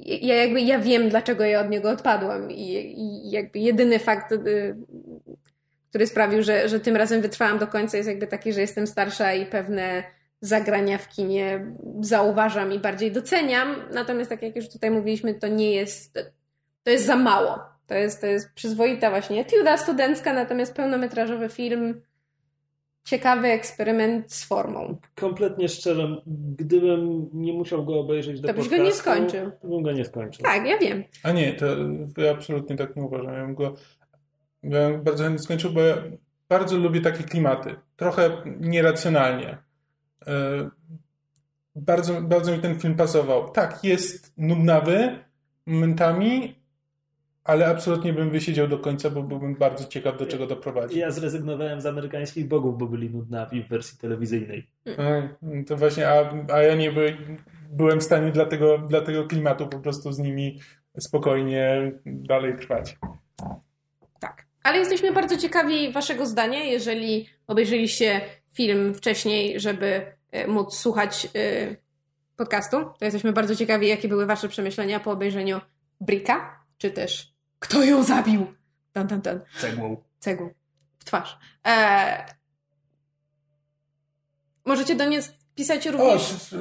ja jakby ja wiem, dlaczego ja od niego odpadłam i, i jakby jedyny fakt, y, który sprawił, że, że tym razem wytrwałam do końca, jest jakby taki, że jestem starsza i pewne zagrania w kinie zauważam i bardziej doceniam. Natomiast tak jak już tutaj mówiliśmy, to nie jest, to jest za mało. To jest, to jest przyzwoita właśnie etiuda studencka, natomiast pełnometrażowy film ciekawy eksperyment z formą. Kompletnie szczerze, gdybym nie musiał go obejrzeć do To byś go nie skończył. to bym go nie skończył. Tak, ja wiem. A nie, to ja absolutnie tak nie uważam. Ja bym go ja bym bardzo chętnie skończył, bo ja bardzo lubię takie klimaty. Trochę nieracjonalnie. E, Bardzo, bardzo mi ten film pasował. Tak, jest nudnawy momentami, ale absolutnie bym wysiedział do końca, bo byłbym bardzo ciekaw, do czego doprowadzi. Ja zrezygnowałem z amerykańskich bogów, bo byli nudnawi w wersji telewizyjnej. To właśnie, a, a ja nie by, byłem w stanie dla tego, dla tego klimatu po prostu z nimi spokojnie dalej trwać. Tak. Ale jesteśmy bardzo ciekawi Waszego zdania, jeżeli obejrzeliście film wcześniej, żeby e, móc słuchać e, podcastu. To jesteśmy bardzo ciekawi, jakie były Wasze przemyślenia po obejrzeniu Brika, czy też kto ją zabił? Tan, tan, tan. Cegłą. Cegłą w twarz. E... Możecie do mnie pisać O, również. s-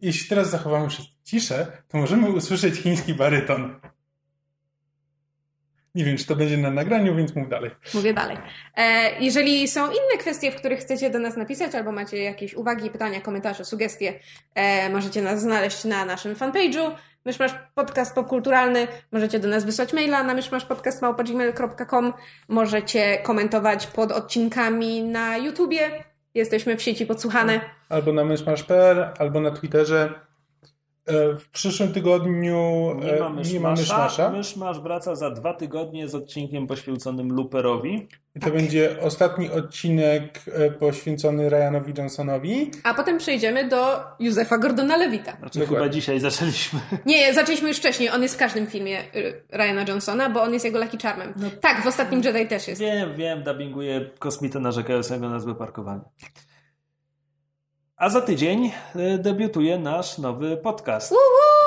jeśli teraz zachowamy ciszę, to możemy usłyszeć chiński baryton. Nie wiem, czy to będzie na nagraniu, więc mów dalej. Mówię dalej. E, jeżeli są inne kwestie, w których chcecie do nas napisać, albo macie jakieś uwagi, pytania, komentarze, sugestie, e, możecie nas znaleźć na naszym fanpage'u. Myszmasz Podcast Popkulturalny. Możecie do nas wysłać maila na myszmaszpodcast.gmail.com Możecie komentować pod odcinkami na YouTubie. Jesteśmy w sieci podsłuchane. Albo na myszmasz.pl, albo na Twitterze. E, W przyszłym tygodniu Nie e, ma nie ma myszmasza. myszmasza. Myszmasz wraca za dwa tygodnie z odcinkiem poświęconym Looperowi. I to będzie ostatni odcinek e, poświęcony Ryanowi Johnsonowi. A potem przejdziemy do Józefa Gordona Lewita. Znaczy Dokładnie. chyba dzisiaj zaczęliśmy. [LAUGHS] Nie, zaczęliśmy już wcześniej. On jest w każdym filmie y, Ryana Johnsona, bo on jest jego Lucky Charmem. tak, w ostatnim Jedi też jest. Wiem, wiem, dubbinguję kosmitę narzekającego na złe parkowanie. A za tydzień e, debiutuje nasz nowy podcast.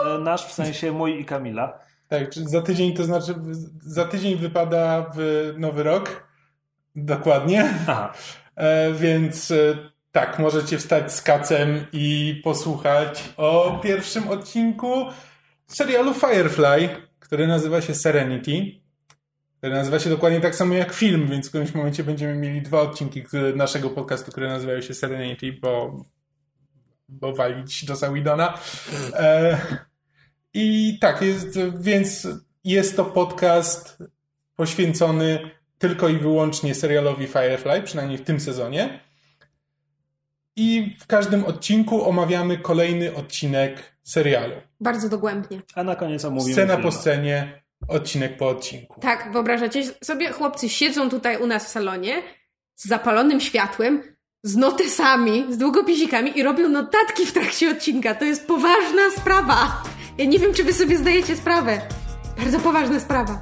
E, Nasz w sensie mój i Kamila. Tak, czy za tydzień to znaczy, za tydzień wypada w nowy rok. Dokładnie. Aha. [LAUGHS] E, więc e, tak, możecie wstać z kacem i posłuchać o pierwszym odcinku serialu Firefly, który nazywa się Serenity. Który nazywa się dokładnie tak samo jak film, więc w którymś momencie będziemy mieli dwa odcinki które, naszego podcastu, które nazywają się Serenity, bo, bo walić Josa Widona. E, I tak, jest, więc jest to podcast poświęcony tylko i wyłącznie serialowi Firefly, przynajmniej w tym sezonie. I w każdym odcinku omawiamy kolejny odcinek serialu. Bardzo dogłębnie. A na koniec omówimy Scena po scenie, odcinek po odcinku. Tak, wyobrażacie sobie, chłopcy siedzą tutaj u nas w salonie z zapalonym światłem, z notesami, z długopisikami i robią notatki w trakcie odcinka. To jest poważna sprawa. Ja nie wiem, czy wy sobie zdajecie sprawę. Bardzo poważna sprawa.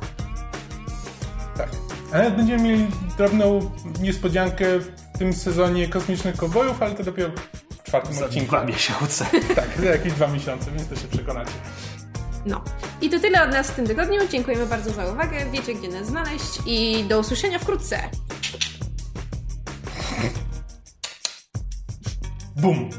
Tak. Ale będziemy mieli drobną niespodziankę w tym sezonie Kosmicznych Kowbojów, ale to dopiero w czwartym Za odcinku. dwa miesiące. [LAUGHS] Tak, za jakieś dwa miesiące, więc to się przekonacie. No. I to tyle od nas w tym tygodniu. Dziękujemy bardzo za uwagę. Wiecie, gdzie nas znaleźć i do usłyszenia wkrótce. Boom!